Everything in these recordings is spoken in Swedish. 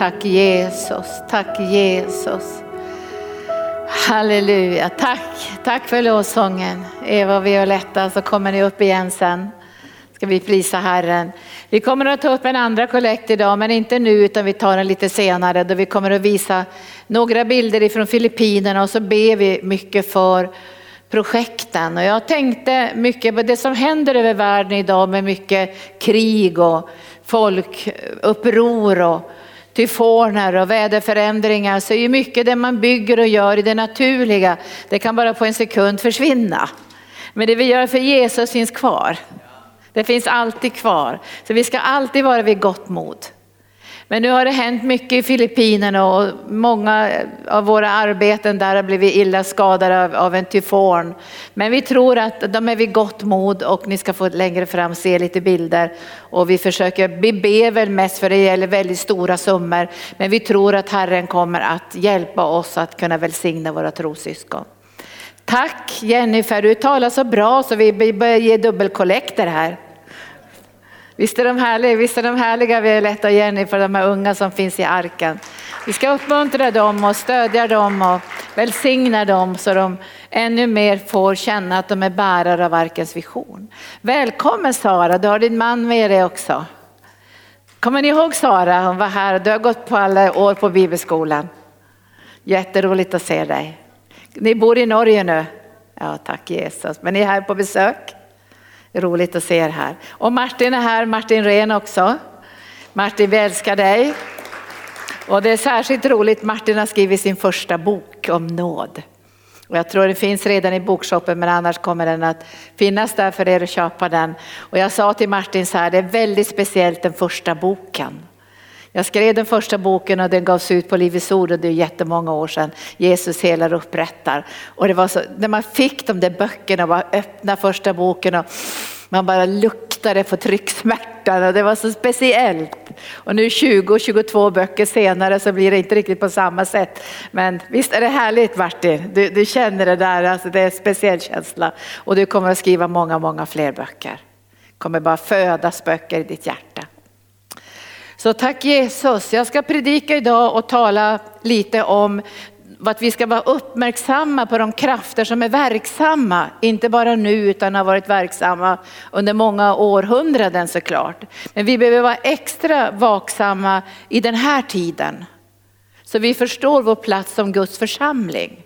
Tack Jesus, tack Jesus. Halleluja, tack, tack för lovsången. Eva och Violetta så kommer ni upp igen sen. Ska vi prisa Herren. Vi kommer att ta upp en andra kollekt idag men inte nu utan vi tar den lite senare då vi kommer att visa några bilder ifrån Filippinerna och så ber vi mycket för projekten. Och jag tänkte mycket på det som händer över världen idag med mycket krig och folkuppror och tyfoner och väderförändringar så är ju mycket det man bygger och gör i det naturliga, det kan bara på en sekund försvinna. Men det vi gör för Jesus finns kvar. Det finns alltid kvar. Så vi ska alltid vara vid gott mod. Men nu har det hänt mycket i Filippinerna och många av våra arbeten där har blivit illa skadade av, av en tyfon. Men vi tror att de är vid gott mod och ni ska få längre fram se lite bilder. Och vi försöker, vi ber väl mest för det gäller väldigt stora summor. Men vi tror att Herren kommer att hjälpa oss att kunna välsigna våra trossyskon. Tack Jennifer, du talar så bra så vi börjar ge dubbelkollekter här. Visst är de härliga, visst är de härliga Violetta och Jenny för de här unga som finns i arken. Vi ska uppmuntra dem och stödja dem och välsigna dem så de ännu mer får känna att de är bärare av arkens vision. Välkommen Sara, du har din man med dig också. Kommer ni ihåg Sara? Hon var här, du har gått på alla år på bibelskolan. Jätteroligt att se dig. Ni bor i Norge nu? Ja, tack Jesus. Men ni är här på besök? Roligt att se er här. Och Martin är här, Martin Ren också. Martin, vi älskar dig. Och det är särskilt roligt, Martin har skrivit sin första bok om nåd. Och jag tror det finns redan i bokshoppen men annars kommer den att finnas där för er att köpa den. Och jag sa till Martin så här, det är väldigt speciellt den första boken. Jag skrev den första boken och den gavs ut på Livets Ord och det är jättemånga år sedan. Jesus helar och upprättar. Och det var så, när man fick de där böckerna och bara öppna första boken och man bara luktade på trycksmärtan och det var så speciellt. Och nu 20-22 böcker senare så blir det inte riktigt på samma sätt. Men visst är det härligt Martin, du, du känner det där, alltså det är en speciell känsla. Och du kommer att skriva många, många fler böcker. kommer bara födas böcker i ditt hjärta. Så tack Jesus. Jag ska predika idag och tala lite om att vi ska vara uppmärksamma på de krafter som är verksamma, inte bara nu utan har varit verksamma under många århundraden såklart. Men vi behöver vara extra vaksamma i den här tiden. Så vi förstår vår plats som Guds församling.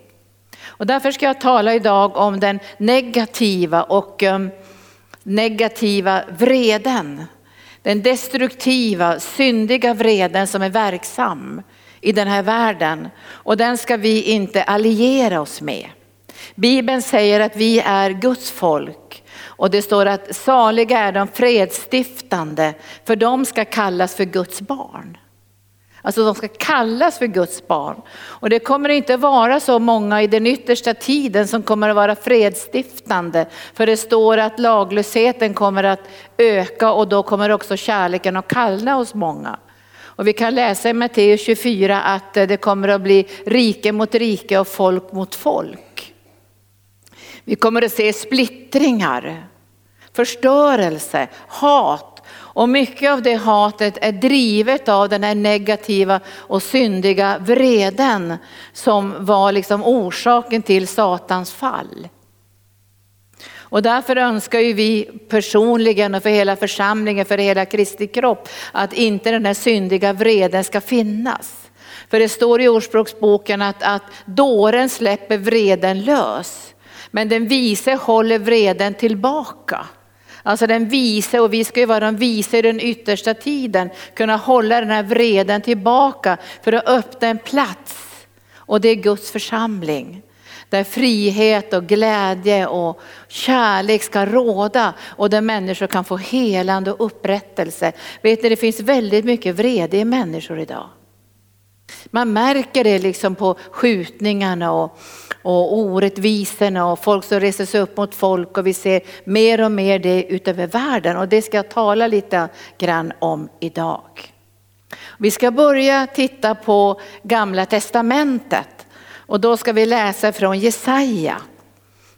Och därför ska jag tala idag om den negativa och um, negativa vreden den destruktiva, syndiga vreden som är verksam i den här världen. Och den ska vi inte alliera oss med. Bibeln säger att vi är Guds folk och det står att saliga är de fredsstiftande för de ska kallas för Guds barn. Alltså de ska kallas för Guds barn. Och det kommer inte vara så många i den yttersta tiden som kommer att vara fredsstiftande. För det står att laglösheten kommer att öka och då kommer också kärleken att kallna hos många. Och vi kan läsa i Matteus 24 att eh, det kommer att bli rike mot rike och folk mot folk. Vi kommer att se splittringar, förstörelse, hat och mycket av det hatet är drivet av den här negativa och syndiga vreden som var liksom orsaken till Satans fall. Och därför önskar ju vi personligen och för hela församlingen, för hela Kristi kropp, att inte den här syndiga vreden ska finnas. För det står i Ordspråksboken att, att dåren släpper vreden lös, men den vise håller vreden tillbaka. Alltså den vise, och vi ska ju vara de vise i den yttersta tiden, kunna hålla den här vreden tillbaka för att öppna en plats. Och det är Guds församling. Där frihet och glädje och kärlek ska råda och där människor kan få helande och upprättelse. Vet ni, det finns väldigt mycket vrede i människor idag. Man märker det liksom på skjutningarna och, och orättvisorna och folk som reser sig upp mot folk och vi ser mer och mer det utöver världen och det ska jag tala lite grann om idag. Vi ska börja titta på gamla testamentet och då ska vi läsa från Jesaja.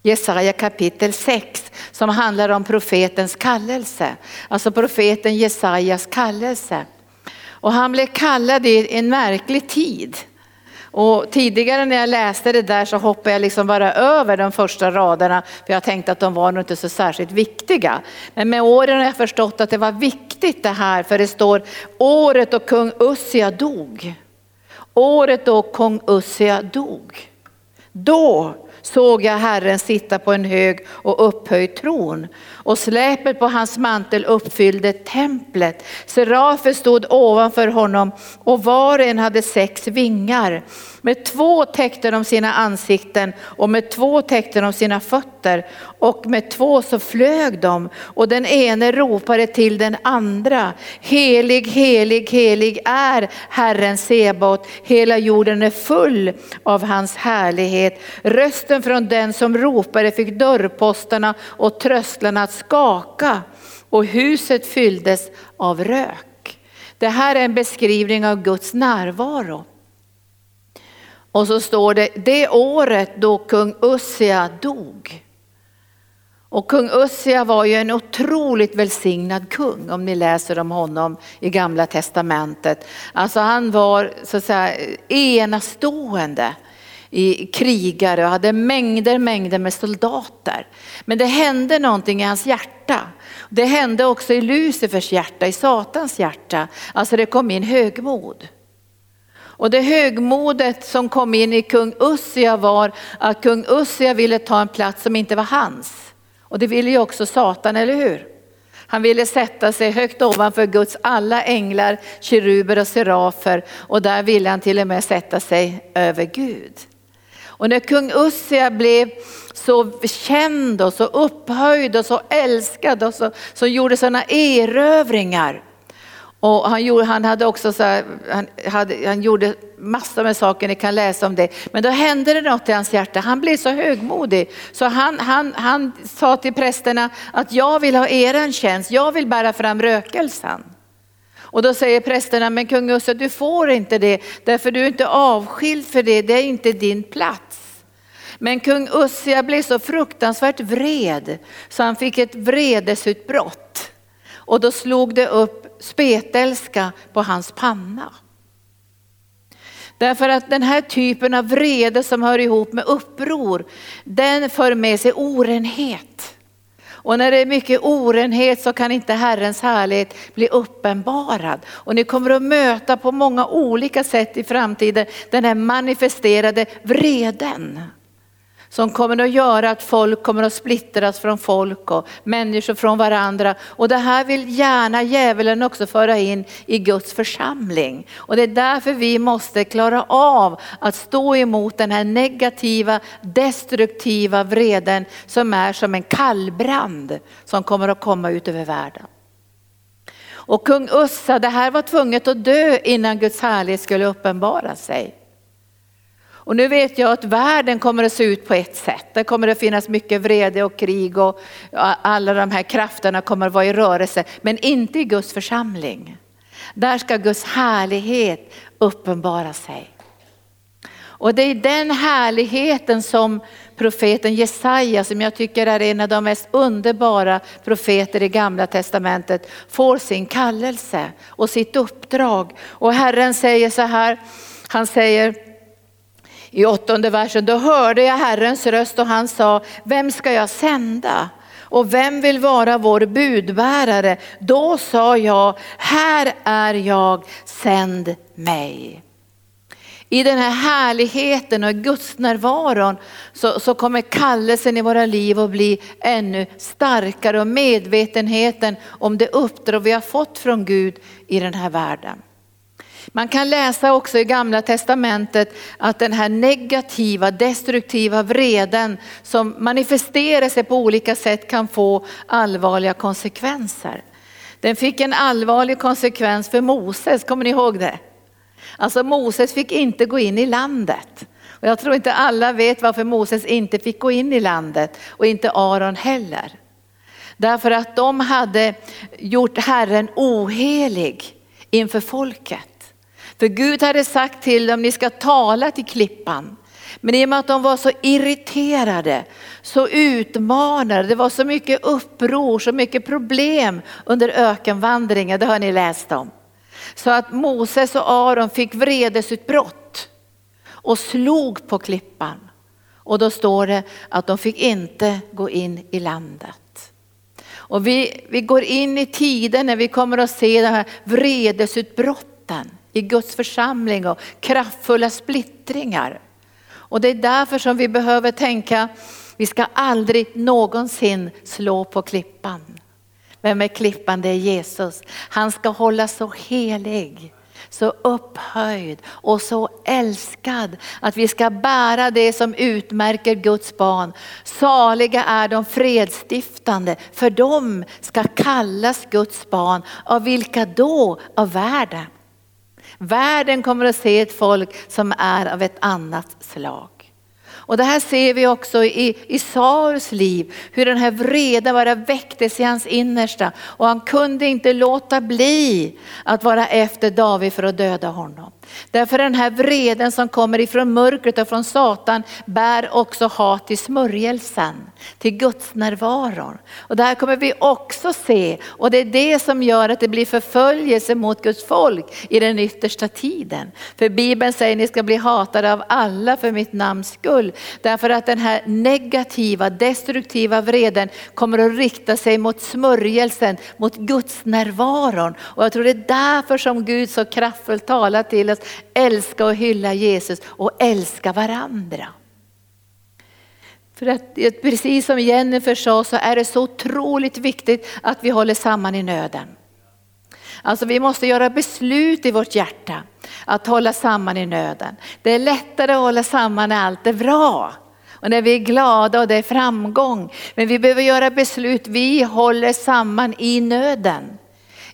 Jesaja kapitel 6 som handlar om profetens kallelse, alltså profeten Jesajas kallelse. Och han blev kallad i en märklig tid. Och tidigare när jag läste det där så hoppade jag liksom bara över de första raderna för jag tänkte att de var nog inte så särskilt viktiga. Men med åren har jag förstått att det var viktigt det här för det står året då kung Ussia dog. Året då kung Ussia dog. Då såg jag Herren sitta på en hög och upphöjd tron och släpet på hans mantel uppfyllde templet. Serafer stod ovanför honom och var och en hade sex vingar. Med två täckte de sina ansikten och med två täckte de sina fötter och med två så flög de och den ene ropade till den andra. Helig, helig, helig är Herren Sebot. Hela jorden är full av hans härlighet. Rösten från den som ropade fick dörrposterna och trösklarna att skaka och huset fylldes av rök. Det här är en beskrivning av Guds närvaro. Och så står det, det året då kung Ussia dog. Och kung Ussia var ju en otroligt välsignad kung om ni läser om honom i gamla testamentet. Alltså han var så att säga enastående i krigare och hade mängder, mängder med soldater. Men det hände någonting i hans hjärta. Det hände också i Lucifers hjärta, i Satans hjärta. Alltså det kom in högmod. Och det högmodet som kom in i kung Ussia var att kung Ussia ville ta en plats som inte var hans. Och det ville ju också Satan, eller hur? Han ville sätta sig högt ovanför Guds alla änglar, keruber och serafer och där ville han till och med sätta sig över Gud. Och när kung Ussia blev så känd och så upphöjd och så älskad och så, så gjorde sådana erövringar och han, gjorde, han hade också så här, han, hade, han gjorde massor med saker, ni kan läsa om det. Men då hände det något i hans hjärta. Han blev så högmodig så han, han, han sa till prästerna att jag vill ha er tjänst, jag vill bära fram rökelsen. Och då säger prästerna, men kung Usse du får inte det därför du är inte avskild för det, det är inte din plats. Men kung Ussia blev så fruktansvärt vred så han fick ett vredesutbrott. Och då slog det upp spetälska på hans panna. Därför att den här typen av vrede som hör ihop med uppror, den för med sig orenhet. Och när det är mycket orenhet så kan inte Herrens härlighet bli uppenbarad. Och ni kommer att möta på många olika sätt i framtiden den här manifesterade vreden som kommer att göra att folk kommer att splittras från folk och människor från varandra. Och det här vill gärna djävulen också föra in i Guds församling. Och det är därför vi måste klara av att stå emot den här negativa, destruktiva vreden som är som en kallbrand som kommer att komma ut över världen. Och kung Ussa, det här var tvunget att dö innan Guds härlighet skulle uppenbara sig. Och nu vet jag att världen kommer att se ut på ett sätt. Det kommer att finnas mycket vrede och krig och alla de här krafterna kommer att vara i rörelse. Men inte i Guds församling. Där ska Guds härlighet uppenbara sig. Och det är den härligheten som profeten Jesaja, som jag tycker är en av de mest underbara profeter i gamla testamentet, får sin kallelse och sitt uppdrag. Och Herren säger så här, han säger i åttonde versen, då hörde jag Herrens röst och han sa, vem ska jag sända? Och vem vill vara vår budbärare? Då sa jag, här är jag, sänd mig. I den här härligheten och Guds närvaron så, så kommer kallelsen i våra liv att bli ännu starkare och medvetenheten om det uppdrag vi har fått från Gud i den här världen. Man kan läsa också i gamla testamentet att den här negativa, destruktiva vreden som manifesterar sig på olika sätt kan få allvarliga konsekvenser. Den fick en allvarlig konsekvens för Moses, kommer ni ihåg det? Alltså Moses fick inte gå in i landet. Och jag tror inte alla vet varför Moses inte fick gå in i landet och inte Aron heller. Därför att de hade gjort Herren ohelig inför folket. För Gud hade sagt till dem, ni ska tala till klippan. Men i och med att de var så irriterade, så utmanade, det var så mycket uppror, så mycket problem under ökenvandringen, det har ni läst om. Så att Moses och Aron fick vredesutbrott och slog på klippan. Och då står det att de fick inte gå in i landet. Och vi, vi går in i tiden när vi kommer att se de här vredesutbrotten i Guds församling och kraftfulla splittringar. Och det är därför som vi behöver tänka, vi ska aldrig någonsin slå på klippan. Vem är klippan? Det är Jesus. Han ska hållas så helig, så upphöjd och så älskad att vi ska bära det som utmärker Guds barn. Saliga är de fredsstiftande, för de ska kallas Guds barn. Av vilka då? Av världen. Världen kommer att se ett folk som är av ett annat slag. Och det här ser vi också i, i Saurs liv, hur den här vreden bara väcktes i hans innersta. Och han kunde inte låta bli att vara efter David för att döda honom. Därför den här vreden som kommer ifrån mörkret och från Satan bär också hat till smörjelsen, till Guds närvaron. Och det här kommer vi också se och det är det som gör att det blir förföljelse mot Guds folk i den yttersta tiden. För Bibeln säger att ni ska bli hatade av alla för mitt namns skull. Därför att den här negativa, destruktiva vreden kommer att rikta sig mot smörjelsen, mot Guds närvaron. Och jag tror det är därför som Gud så kraftfullt talar till oss, älska och hylla Jesus och älska varandra. För att precis som Jennifer sa så är det så otroligt viktigt att vi håller samman i nöden. Alltså vi måste göra beslut i vårt hjärta att hålla samman i nöden. Det är lättare att hålla samman när allt är bra och när vi är glada och det är framgång. Men vi behöver göra beslut, vi håller samman i nöden.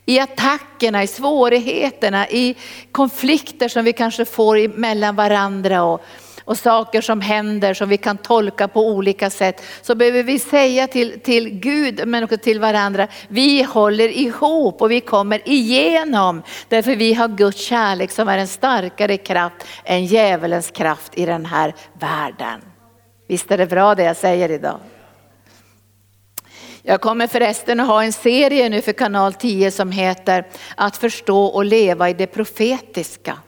I attackerna, i svårigheterna, i konflikter som vi kanske får mellan varandra och, och saker som händer som vi kan tolka på olika sätt. Så behöver vi säga till, till Gud men också till varandra, vi håller ihop och vi kommer igenom. Därför vi har Guds kärlek som är en starkare kraft än djävulens kraft i den här världen. Visst är det bra det jag säger idag? Jag kommer förresten att ha en serie nu för kanal 10 som heter Att förstå och leva i det profetiska.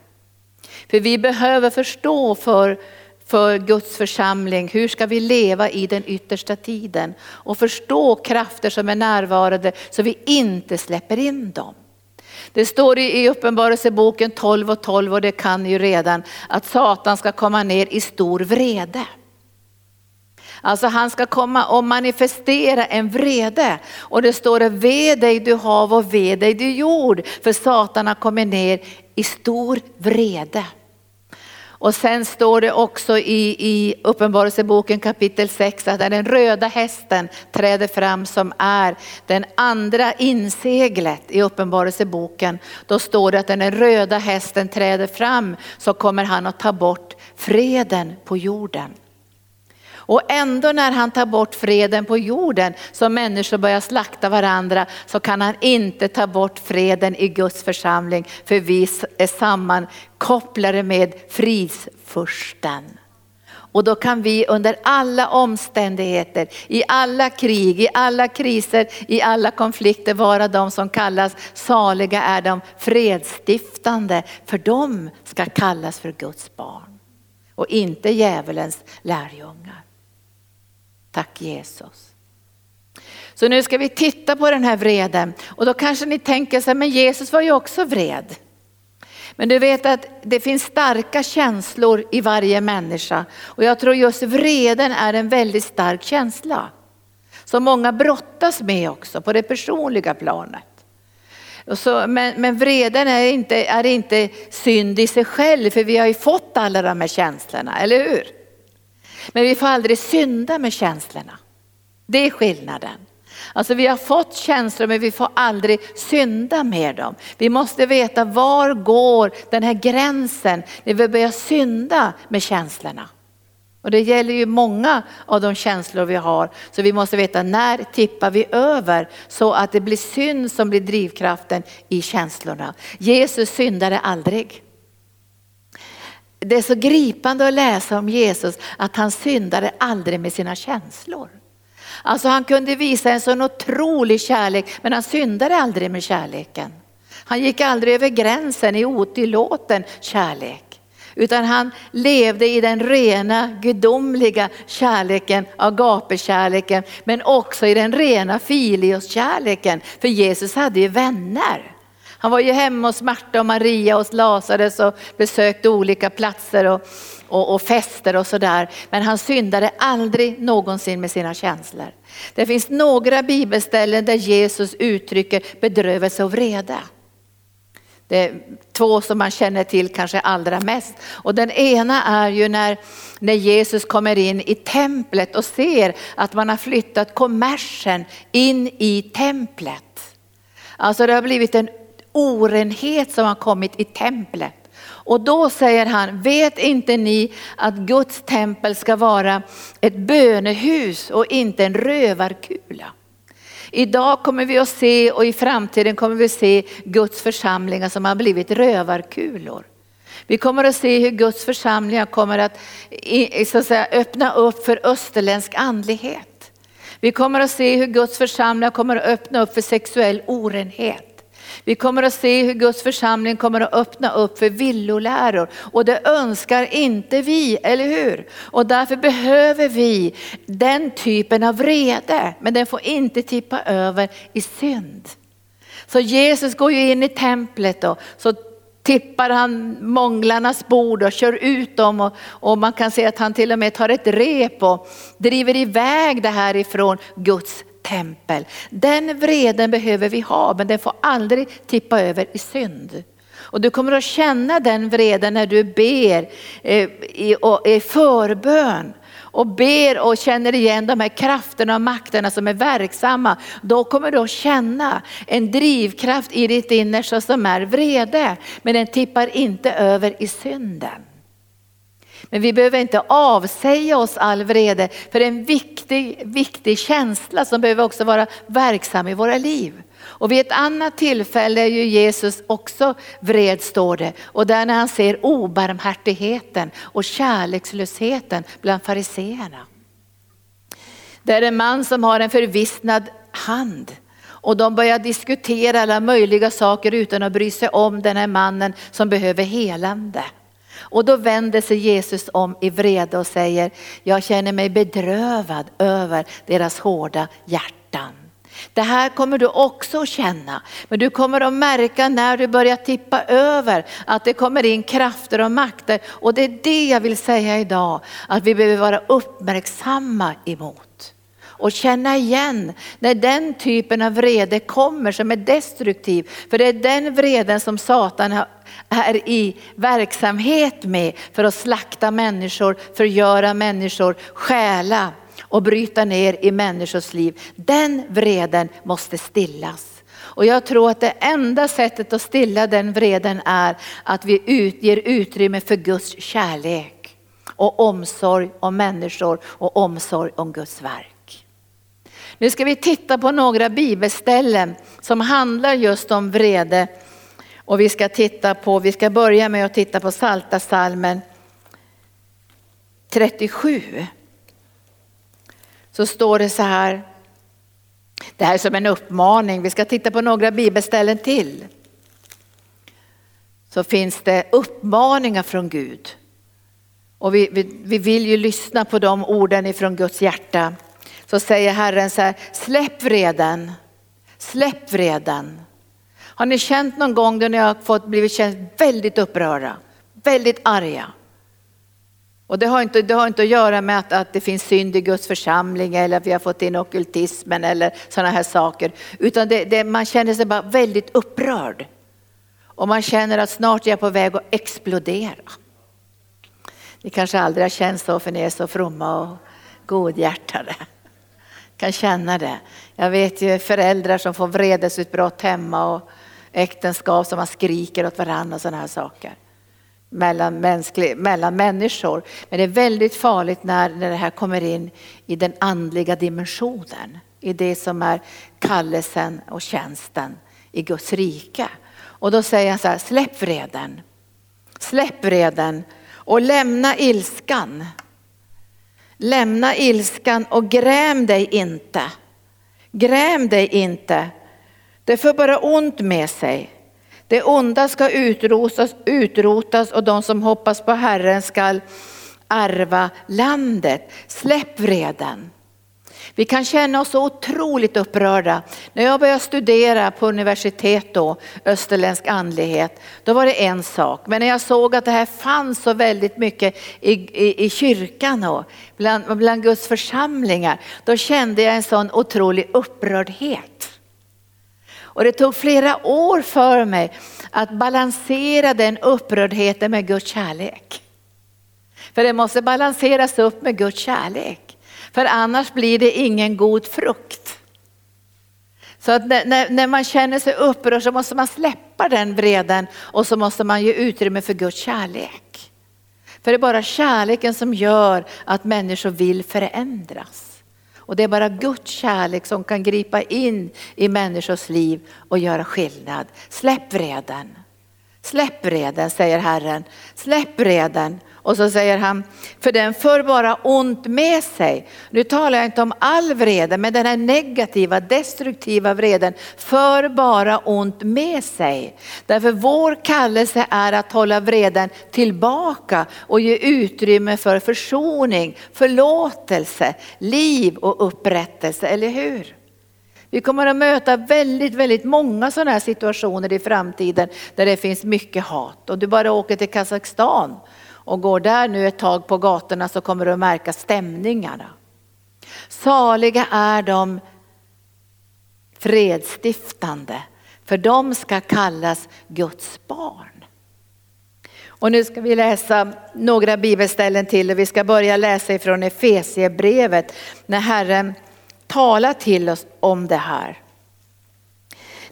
För vi behöver förstå för, för Guds församling, hur ska vi leva i den yttersta tiden? Och förstå krafter som är närvarande så vi inte släpper in dem. Det står i Uppenbarelseboken 12 och 12 och det kan ni ju redan att Satan ska komma ner i stor vrede. Alltså han ska komma och manifestera en vrede. Och det står det, ve dig du hav och ve dig du jord. För Satan har kommit ner i stor vrede. Och sen står det också i, i Uppenbarelseboken kapitel 6 att den röda hästen träder fram som är den andra inseglet i Uppenbarelseboken. Då står det att när den röda hästen träder fram så kommer han att ta bort freden på jorden. Och ändå när han tar bort freden på jorden så människor börjar slakta varandra så kan han inte ta bort freden i Guds församling för vi är sammankopplade med fridsfursten. Och då kan vi under alla omständigheter, i alla krig, i alla kriser, i alla konflikter vara de som kallas saliga är de fredsstiftande. För de ska kallas för Guds barn och inte djävulens lärjungar. Tack Jesus. Så nu ska vi titta på den här vreden och då kanske ni tänker så här, men Jesus var ju också vred. Men du vet att det finns starka känslor i varje människa och jag tror just vreden är en väldigt stark känsla. Som många brottas med också på det personliga planet. Så, men, men vreden är inte, är inte synd i sig själv för vi har ju fått alla de här känslorna, eller hur? Men vi får aldrig synda med känslorna. Det är skillnaden. Alltså vi har fått känslor men vi får aldrig synda med dem. Vi måste veta var går den här gränsen när vi börjar synda med känslorna. Och det gäller ju många av de känslor vi har. Så vi måste veta när tippar vi över så att det blir synd som blir drivkraften i känslorna. Jesus syndade aldrig det är så gripande att läsa om Jesus att han syndade aldrig med sina känslor. Alltså han kunde visa en sån otrolig kärlek men han syndade aldrig med kärleken. Han gick aldrig över gränsen i otillåten kärlek. Utan han levde i den rena gudomliga kärleken, agapekärleken, men också i den rena filios-kärleken. För Jesus hade ju vänner. Han var ju hemma hos Marta och Maria och Lazarus och besökte olika platser och, och, och fester och sådär. Men han syndade aldrig någonsin med sina känslor. Det finns några bibelställen där Jesus uttrycker bedrövelse och vrede. Det är två som man känner till kanske allra mest. Och den ena är ju när, när Jesus kommer in i templet och ser att man har flyttat kommersen in i templet. Alltså det har blivit en orenhet som har kommit i templet. Och då säger han, vet inte ni att Guds tempel ska vara ett bönehus och inte en rövarkula? Idag kommer vi att se och i framtiden kommer vi att se Guds församlingar som har blivit rövarkulor. Vi kommer att se hur Guds församlingar kommer att, så att säga, öppna upp för österländsk andlighet. Vi kommer att se hur Guds församlingar kommer att öppna upp för sexuell orenhet. Vi kommer att se hur Guds församling kommer att öppna upp för villoläror och det önskar inte vi, eller hur? Och därför behöver vi den typen av vrede, men den får inte tippa över i synd. Så Jesus går ju in i templet och så tippar han månglarnas bord och kör ut dem och, och, man kan se att han till och med tar ett rep och driver iväg det här ifrån Guds tempel. Den vreden behöver vi ha men den får aldrig tippa över i synd. Och du kommer att känna den vreden när du ber eh, i, i förbön och ber och känner igen de här krafterna och makterna som är verksamma. Då kommer du att känna en drivkraft i ditt innersta som är vrede. Men den tippar inte över i synden. Men vi behöver inte avsäga oss all vrede, för det är en viktig, viktig känsla som behöver också vara verksam i våra liv. Och vid ett annat tillfälle är ju Jesus också vred står det. Och där när han ser obarmhärtigheten och kärlekslösheten bland fariseerna. Det är en man som har en förvissnad hand. Och de börjar diskutera alla möjliga saker utan att bry sig om den här mannen som behöver helande. Och då vänder sig Jesus om i vrede och säger, jag känner mig bedrövad över deras hårda hjärtan. Det här kommer du också att känna, men du kommer att märka när du börjar tippa över att det kommer in krafter och makter. Och det är det jag vill säga idag, att vi behöver vara uppmärksamma emot och känna igen när den typen av vrede kommer som är destruktiv. För det är den vreden som Satan är i verksamhet med för att slakta människor, förgöra människor, stjäla och bryta ner i människors liv. Den vreden måste stillas. Och jag tror att det enda sättet att stilla den vreden är att vi ut, ger utrymme för Guds kärlek och omsorg om människor och omsorg om Guds verk. Nu ska vi titta på några bibelställen som handlar just om vrede. Och vi ska titta på, vi ska börja med att titta på Salta salmen 37. Så står det så här, det här är som en uppmaning, vi ska titta på några bibelställen till. Så finns det uppmaningar från Gud. Och vi, vi, vi vill ju lyssna på de orden ifrån Guds hjärta så säger Herren så här, släpp vreden, släpp vreden. Har ni känt någon gång då ni har fått blivit känt väldigt upprörda, väldigt arga? Och det har inte, det har inte att göra med att, att det finns synd i Guds församling eller att vi har fått in okultismen eller sådana här saker. Utan det, det, man känner sig bara väldigt upprörd. Och man känner att snart är jag på väg att explodera. Ni kanske aldrig har känt så för ni är så fromma och godhjärtade kan känna det. Jag vet ju föräldrar som får vredesutbrott hemma och äktenskap som man skriker åt varandra och sådana här saker. Mellan, mänsklig, mellan människor. Men det är väldigt farligt när, när det här kommer in i den andliga dimensionen. I det som är kallelsen och tjänsten i Guds rike. Och då säger han så här, släpp vreden. Släpp vreden och lämna ilskan. Lämna ilskan och gräm dig inte. Gräm dig inte. Det för bara ont med sig. Det onda ska utrotas, utrotas och de som hoppas på Herren skall ärva landet. Släpp vreden. Vi kan känna oss så otroligt upprörda. När jag började studera på universitet då, österländsk andlighet, då var det en sak. Men när jag såg att det här fanns så väldigt mycket i, i, i kyrkan och bland, bland Guds församlingar, då kände jag en sån otrolig upprördhet. Och det tog flera år för mig att balansera den upprördheten med Guds kärlek. För det måste balanseras upp med Guds kärlek. För annars blir det ingen god frukt. Så att när, när man känner sig upprörd så måste man släppa den vreden och så måste man ge utrymme för Guds kärlek. För det är bara kärleken som gör att människor vill förändras. Och det är bara Guds kärlek som kan gripa in i människors liv och göra skillnad. Släpp vreden. Släpp vreden, säger Herren. Släpp vreden och så säger han, för den för bara ont med sig. Nu talar jag inte om all vrede, men den här negativa, destruktiva vreden för bara ont med sig. Därför vår kallelse är att hålla vreden tillbaka och ge utrymme för försoning, förlåtelse, liv och upprättelse, eller hur? Vi kommer att möta väldigt, väldigt många sådana här situationer i framtiden där det finns mycket hat. Och du bara åker till Kazakstan och går där nu ett tag på gatorna så kommer du att märka stämningarna. Saliga är de fredsstiftande, för de ska kallas Guds barn. Och nu ska vi läsa några bibelställen till och vi ska börja läsa ifrån Efesiebrevet när Herren talar till oss om det här.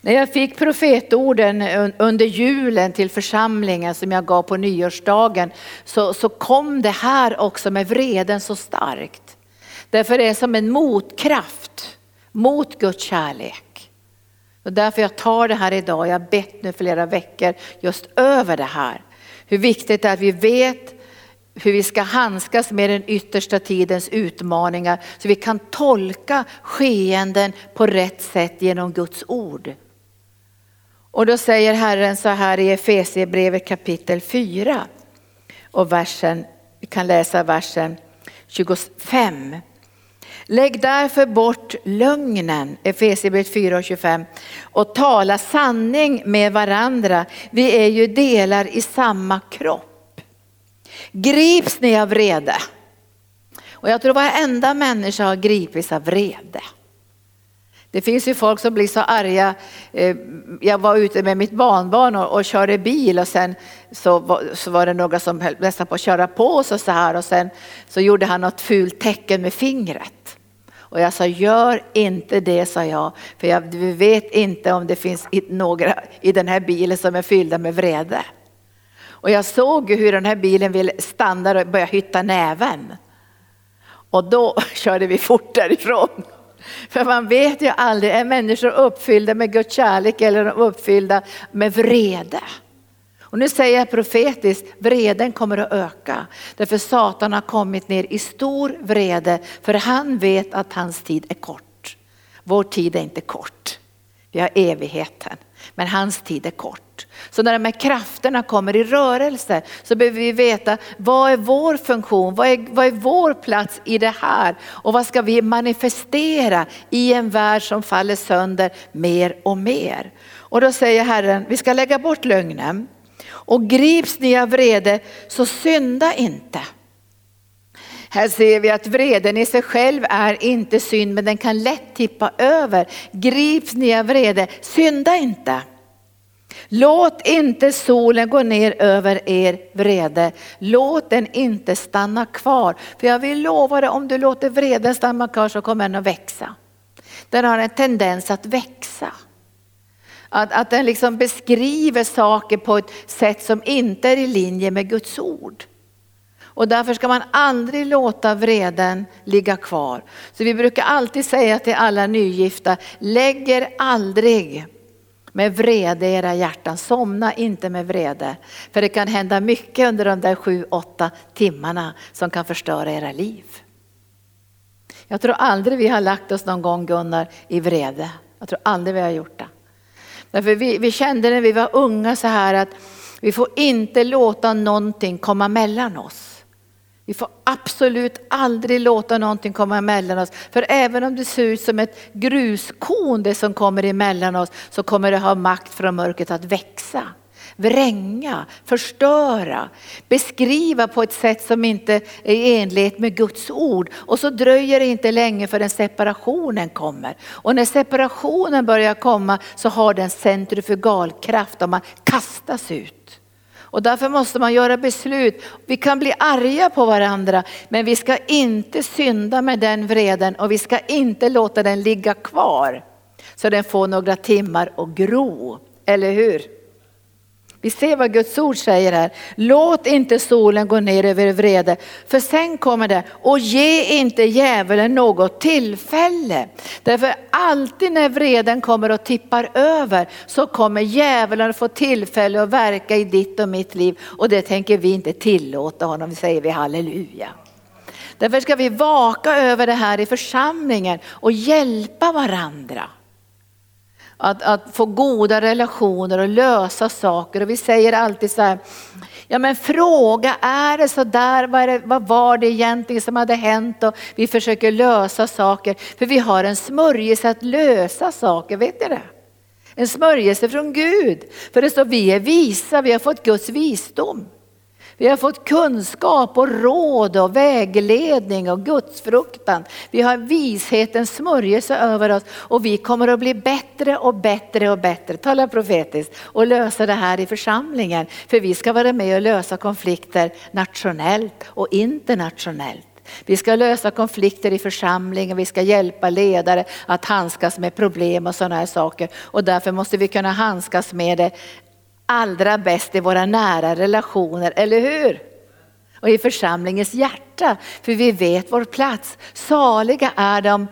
När jag fick profetorden under julen till församlingen som jag gav på nyårsdagen så, så kom det här också med vreden så starkt. Därför är det som en motkraft mot Guds kärlek. Och därför jag tar det här idag, jag har bett nu flera veckor just över det här. Hur viktigt det är att vi vet hur vi ska handskas med den yttersta tidens utmaningar så vi kan tolka skeenden på rätt sätt genom Guds ord. Och då säger Herren så här i Efesierbrevet kapitel 4 och versen, vi kan läsa versen 25. Lägg därför bort lögnen, Efesierbrevet 4 och 25, och tala sanning med varandra. Vi är ju delar i samma kropp. Grips ni av vrede? Och jag tror varenda människa har gripits av vrede. Det finns ju folk som blir så arga. Eh, jag var ute med mitt barnbarn och, och körde bil och sen så var, så var det några som höll nästan på att köra på oss och så här och sen så gjorde han något fult tecken med fingret. Och jag sa gör inte det sa jag, för jag vet inte om det finns några i den här bilen som är fyllda med vrede. Och jag såg hur den här bilen ville stanna och börja hytta näven. Och då körde vi fort därifrån. För man vet ju aldrig, är människor uppfyllda med Guds kärlek eller är de uppfyllda med vrede? Och nu säger jag profetiskt, vreden kommer att öka. Därför Satan har kommit ner i stor vrede, för han vet att hans tid är kort. Vår tid är inte kort, vi har evigheten. Men hans tid är kort. Så när de här krafterna kommer i rörelse så behöver vi veta vad är vår funktion, vad är, vad är vår plats i det här och vad ska vi manifestera i en värld som faller sönder mer och mer. Och då säger Herren, vi ska lägga bort lögnen och grips ni av vrede så synda inte. Här ser vi att vreden i sig själv är inte synd men den kan lätt tippa över. Grips ni av vrede, synda inte. Låt inte solen gå ner över er vrede. Låt den inte stanna kvar. För jag vill lova dig, om du låter vreden stanna kvar så kommer den att växa. Den har en tendens att växa. Att, att den liksom beskriver saker på ett sätt som inte är i linje med Guds ord. Och därför ska man aldrig låta vreden ligga kvar. Så vi brukar alltid säga till alla nygifta, lägger aldrig med vrede i era hjärtan. Somna inte med vrede. För det kan hända mycket under de där sju, åtta timmarna som kan förstöra era liv. Jag tror aldrig vi har lagt oss någon gång Gunnar i vrede. Jag tror aldrig vi har gjort det. Därför vi, vi kände när vi var unga så här att vi får inte låta någonting komma mellan oss. Vi får absolut aldrig låta någonting komma emellan oss. För även om det ser ut som ett gruskorn det som kommer emellan oss så kommer det ha makt från mörkret att växa. Vränga, förstöra, beskriva på ett sätt som inte är i enlighet med Guds ord. Och så dröjer det inte länge förrän separationen kommer. Och när separationen börjar komma så har den centrifugalkraft och man kastas ut. Och därför måste man göra beslut. Vi kan bli arga på varandra men vi ska inte synda med den vreden och vi ska inte låta den ligga kvar så den får några timmar att gro. Eller hur? Vi ser vad Guds ord säger här. Låt inte solen gå ner över vrede. För sen kommer det, och ge inte djävulen något tillfälle. Därför alltid när vreden kommer och tippar över så kommer djävulen att få tillfälle att verka i ditt och mitt liv. Och det tänker vi inte tillåta honom, säger vi halleluja. Därför ska vi vaka över det här i församlingen och hjälpa varandra. Att, att få goda relationer och lösa saker. Och vi säger alltid så här, ja men fråga, är det så där, vad, det, vad var det egentligen som hade hänt? Och vi försöker lösa saker, för vi har en smörjelse att lösa saker, vet ni det? En smörjelse från Gud. För det står vi är visa, vi har fått Guds visdom. Vi har fått kunskap och råd och vägledning och gudsfruktan. Vi har vishetens smörjelse över oss och vi kommer att bli bättre och bättre och bättre, tala profetiskt, och lösa det här i församlingen. För vi ska vara med och lösa konflikter nationellt och internationellt. Vi ska lösa konflikter i församlingen, vi ska hjälpa ledare att handskas med problem och sådana här saker. Och därför måste vi kunna handskas med det allra bäst i våra nära relationer, eller hur? Och i församlingens hjärta, för vi vet vår plats. Saliga är de,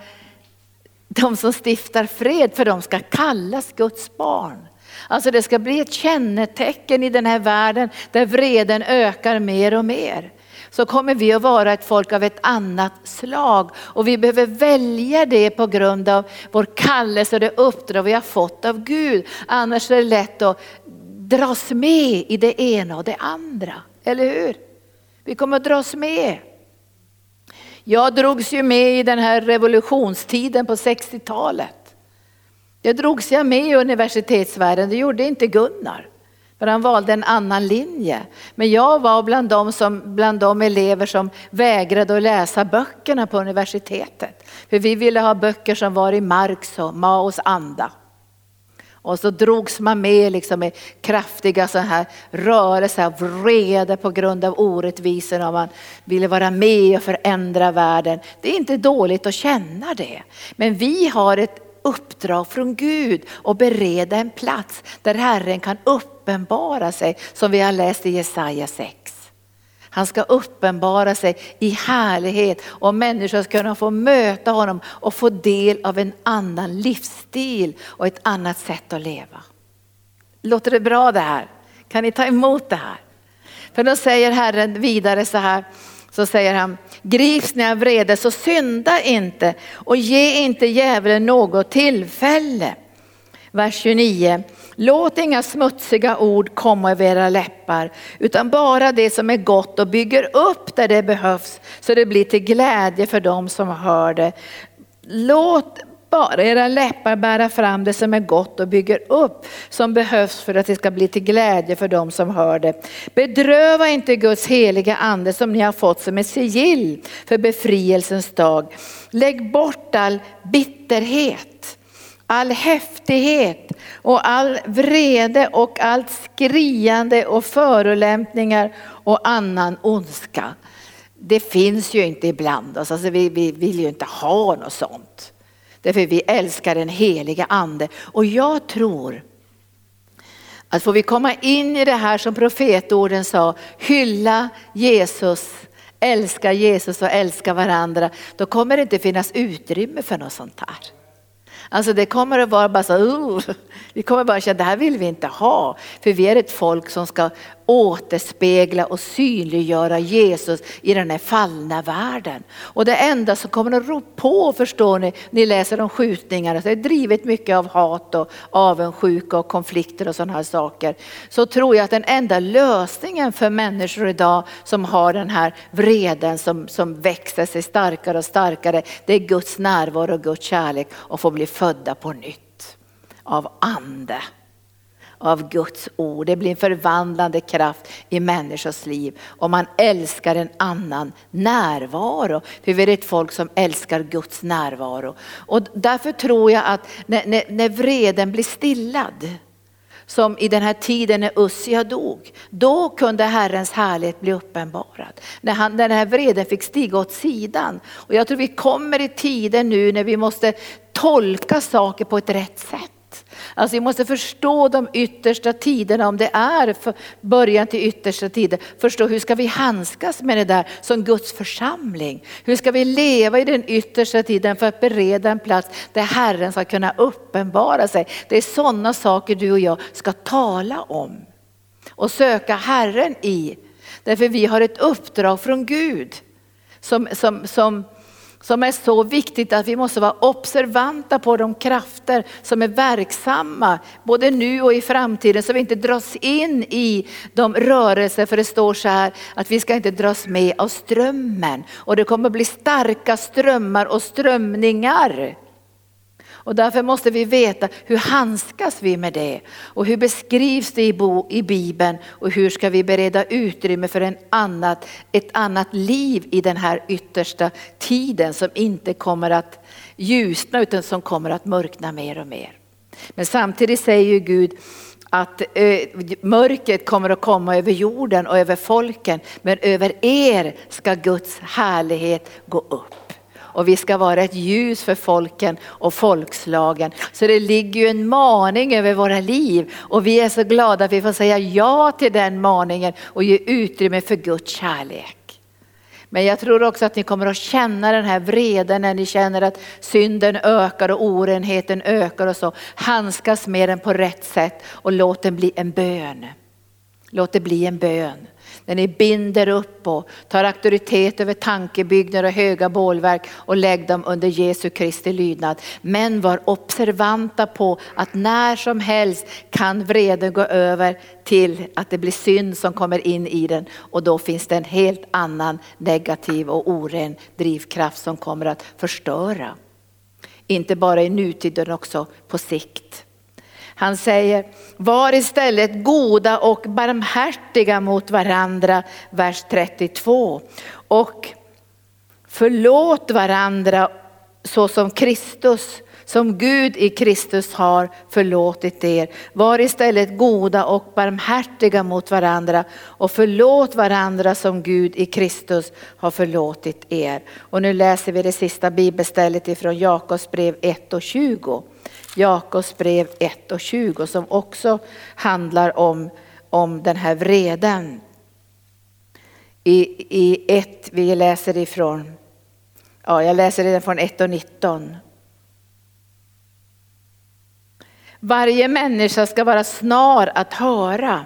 de som stiftar fred, för de ska kallas Guds barn. Alltså det ska bli ett kännetecken i den här världen där vreden ökar mer och mer. Så kommer vi att vara ett folk av ett annat slag och vi behöver välja det på grund av vår kallelse och det uppdrag vi har fått av Gud. Annars är det lätt att dras med i det ena och det andra. Eller hur? Vi kommer att dras med. Jag drogs ju med i den här revolutionstiden på 60-talet. Jag drogs jag med i universitetsvärlden, det gjorde inte Gunnar. För han valde en annan linje. Men jag var bland de, som, bland de elever som vägrade att läsa böckerna på universitetet. För vi ville ha böcker som var i Marx och Maos anda. Och så drogs man med liksom med kraftiga så här rörelser, av vrede på grund av orättvisorna och man ville vara med och förändra världen. Det är inte dåligt att känna det. Men vi har ett uppdrag från Gud och bereda en plats där Herren kan uppenbara sig som vi har läst i Jesaja 6. Han ska uppenbara sig i härlighet och människor ska kunna få möta honom och få del av en annan livsstil och ett annat sätt att leva. Låter det bra det här? Kan ni ta emot det här? För då säger Herren vidare så här, så säger han, grips ni av vrede så synda inte och ge inte djävulen något tillfälle. Vers 29. Låt inga smutsiga ord komma över era läppar, utan bara det som är gott och bygger upp där det behövs, så det blir till glädje för dem som hör det. Låt bara era läppar bära fram det som är gott och bygger upp, som behövs för att det ska bli till glädje för dem som hör det. Bedröva inte Guds heliga ande som ni har fått som ett sigill för befrielsens dag. Lägg bort all bitterhet all häftighet och all vrede och allt skriande och förolämpningar och annan ondska. Det finns ju inte ibland oss, alltså vi, vi vill ju inte ha något sånt. Därför vi älskar den heliga ande. Och jag tror att får vi komma in i det här som profetorden sa, hylla Jesus, älska Jesus och älska varandra, då kommer det inte finnas utrymme för något sånt här. Alltså det kommer att vara bara så, uh, vi kommer bara känna det här vill vi inte ha. För vi är ett folk som ska återspegla och synliggöra Jesus i den här fallna världen. Och det enda som kommer att rå på, förstår ni, ni läser om skjutningar, det är drivet mycket av hat och avundsjuka och konflikter och sådana här saker. Så tror jag att den enda lösningen för människor idag som har den här vreden som, som växer sig starkare och starkare, det är Guds närvaro och Guds kärlek och få bli födda på nytt av ande av Guds ord. Det blir en förvandlande kraft i människors liv. Och man älskar en annan närvaro. För vi är ett folk som älskar Guds närvaro. Och därför tror jag att när, när, när vreden blir stillad, som i den här tiden när Ussia dog, då kunde Herrens härlighet bli uppenbarad. När, han, när den här vreden fick stiga åt sidan. Och jag tror vi kommer i tider nu när vi måste tolka saker på ett rätt sätt. Alltså vi måste förstå de yttersta tiderna, om det är början till yttersta tider. Förstå hur ska vi handskas med det där som Guds församling? Hur ska vi leva i den yttersta tiden för att bereda en plats där Herren ska kunna uppenbara sig? Det är sådana saker du och jag ska tala om och söka Herren i. Därför vi har ett uppdrag från Gud som, som, som som är så viktigt att vi måste vara observanta på de krafter som är verksamma både nu och i framtiden så vi inte dras in i de rörelser, för det står så här att vi ska inte dras med av strömmen och det kommer bli starka strömmar och strömningar. Och därför måste vi veta hur handskas vi med det? Och hur beskrivs det i, bo, i Bibeln? Och hur ska vi bereda utrymme för en annat, ett annat liv i den här yttersta tiden som inte kommer att ljusna utan som kommer att mörkna mer och mer. Men samtidigt säger ju Gud att eh, mörkret kommer att komma över jorden och över folken men över er ska Guds härlighet gå upp och vi ska vara ett ljus för folken och folkslagen. Så det ligger ju en maning över våra liv och vi är så glada att vi får säga ja till den maningen och ge utrymme för Guds kärlek. Men jag tror också att ni kommer att känna den här vreden när ni känner att synden ökar och orenheten ökar och så. Handskas med den på rätt sätt och låt den bli en bön. Låt det bli en bön. När ni binder upp och tar auktoritet över tankebyggnader och höga bålverk och lägg dem under Jesu Kristi lydnad. Men var observanta på att när som helst kan vreden gå över till att det blir synd som kommer in i den och då finns det en helt annan negativ och oren drivkraft som kommer att förstöra. Inte bara i nutid utan också på sikt. Han säger, var istället goda och barmhärtiga mot varandra, vers 32. Och förlåt varandra så som Kristus, som Gud i Kristus har förlåtit er. Var istället goda och barmhärtiga mot varandra och förlåt varandra som Gud i Kristus har förlåtit er. Och nu läser vi det sista bibelstället ifrån Jakobs brev 1 och 20. Jakobs brev 1 och 20 som också handlar om, om den här vreden. I, I 1, vi läser ifrån, ja jag läser den från 1 och 19. Varje människa ska vara snar att höra.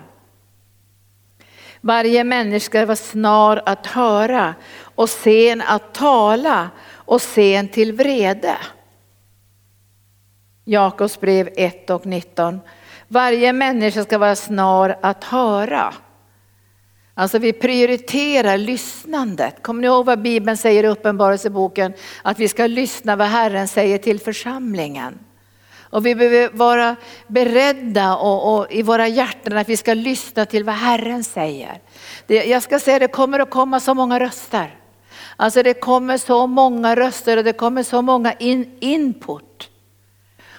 Varje människa ska vara snar att höra och sen att tala och sen till vrede. Jakobs brev 1 och 19. Varje människa ska vara snar att höra. Alltså vi prioriterar lyssnandet. Kommer ni ihåg vad Bibeln säger i Uppenbarelseboken? Att vi ska lyssna vad Herren säger till församlingen. Och vi behöver vara beredda och, och, i våra hjärtan att vi ska lyssna till vad Herren säger. Det, jag ska säga det kommer att komma så många röster. Alltså det kommer så många röster och det kommer så många in, input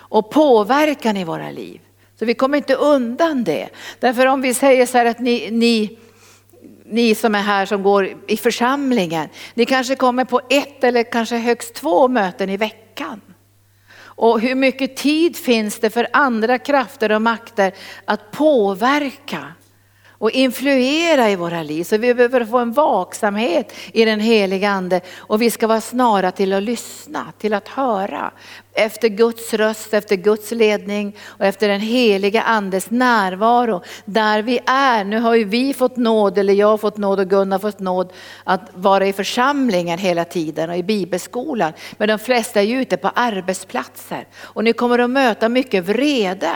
och påverkan i våra liv. Så vi kommer inte undan det. Därför om vi säger så här att ni, ni, ni som är här som går i församlingen, ni kanske kommer på ett eller kanske högst två möten i veckan. Och hur mycket tid finns det för andra krafter och makter att påverka och influera i våra liv. Så vi behöver få en vaksamhet i den heliga ande och vi ska vara snara till att lyssna, till att höra efter Guds röst, efter Guds ledning och efter den heliga andes närvaro där vi är. Nu har ju vi fått nåd, eller jag har fått nåd och Gunnar fått nåd att vara i församlingen hela tiden och i bibelskolan. Men de flesta är ju ute på arbetsplatser och ni kommer att möta mycket vrede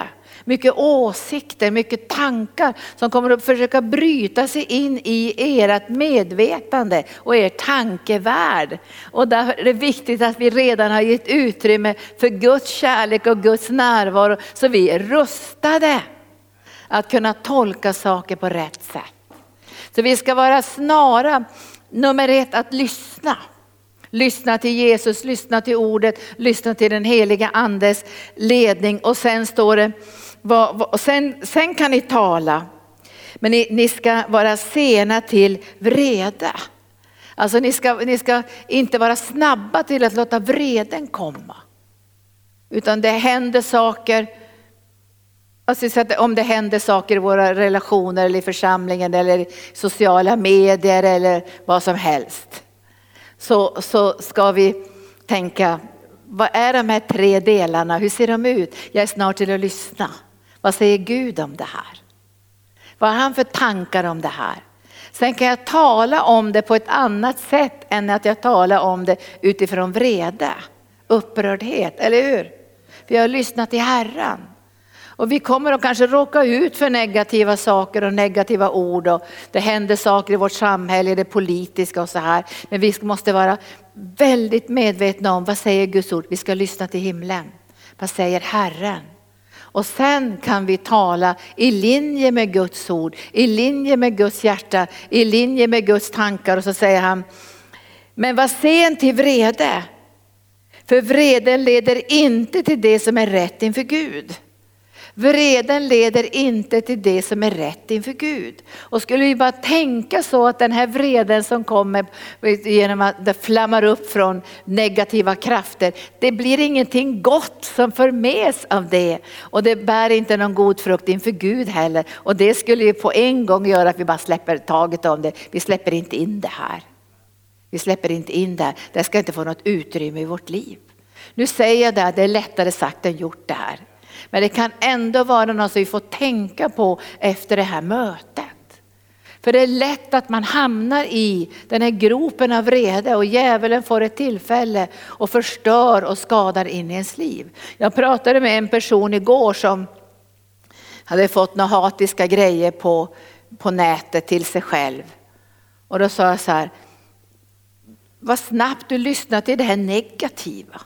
mycket åsikter, mycket tankar som kommer att försöka bryta sig in i ert medvetande och er tankevärld. Och därför är det viktigt att vi redan har gett utrymme för Guds kärlek och Guds närvaro så vi är rustade att kunna tolka saker på rätt sätt. Så vi ska vara snara, nummer ett, att lyssna. Lyssna till Jesus, lyssna till ordet, lyssna till den heliga andes ledning och sen står det vad, vad, sen, sen kan ni tala, men ni, ni ska vara sena till vrede. Alltså ni ska, ni ska inte vara snabba till att låta vreden komma. Utan det händer saker, alltså om det händer saker i våra relationer eller i församlingen eller i sociala medier eller vad som helst. Så, så ska vi tänka, vad är de här tre delarna, hur ser de ut? Jag är snart till att lyssna. Vad säger Gud om det här? Vad har han för tankar om det här? Sen kan jag tala om det på ett annat sätt än att jag talar om det utifrån vrede, upprördhet, eller hur? Vi har lyssnat till Herren. Och vi kommer att kanske råka ut för negativa saker och negativa ord och det händer saker i vårt samhälle, det politiska och så här. Men vi måste vara väldigt medvetna om vad säger Guds ord? Vi ska lyssna till himlen. Vad säger Herren? Och sen kan vi tala i linje med Guds ord, i linje med Guds hjärta, i linje med Guds tankar. Och så säger han, men var sen till vrede. För vreden leder inte till det som är rätt inför Gud. Vreden leder inte till det som är rätt inför Gud. Och skulle vi bara tänka så att den här vreden som kommer genom att det flammar upp från negativa krafter, det blir ingenting gott som förmes av det. Och det bär inte någon god frukt inför Gud heller. Och det skulle ju på en gång göra att vi bara släpper taget om det. Vi släpper inte in det här. Vi släpper inte in det här. Det ska inte få något utrymme i vårt liv. Nu säger jag det, det är lättare sagt än gjort det här. Men det kan ändå vara något som vi får tänka på efter det här mötet. För det är lätt att man hamnar i den här gropen av vrede och djävulen får ett tillfälle och förstör och skadar in i ens liv. Jag pratade med en person igår som hade fått några hatiska grejer på, på nätet till sig själv. Och då sa jag så här, vad snabbt du lyssnar till det här negativa.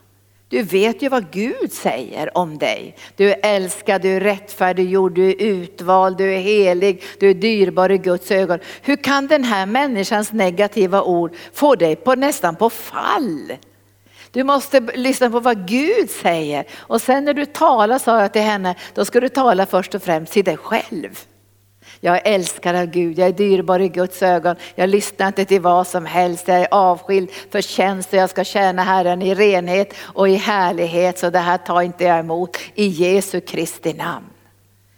Du vet ju vad Gud säger om dig. Du är älskad, du är rättfärdiggjord, du är utvald, du är helig, du är dyrbar i Guds ögon. Hur kan den här människans negativa ord få dig på, nästan på fall? Du måste lyssna på vad Gud säger och sen när du talar sa jag till henne, då ska du tala först och främst till dig själv. Jag är älskad av Gud, jag är dyrbar i Guds ögon. Jag lyssnar inte till vad som helst, jag är avskild för tjänst och jag ska tjäna Herren i renhet och i härlighet. Så det här tar inte jag emot i Jesu Kristi namn.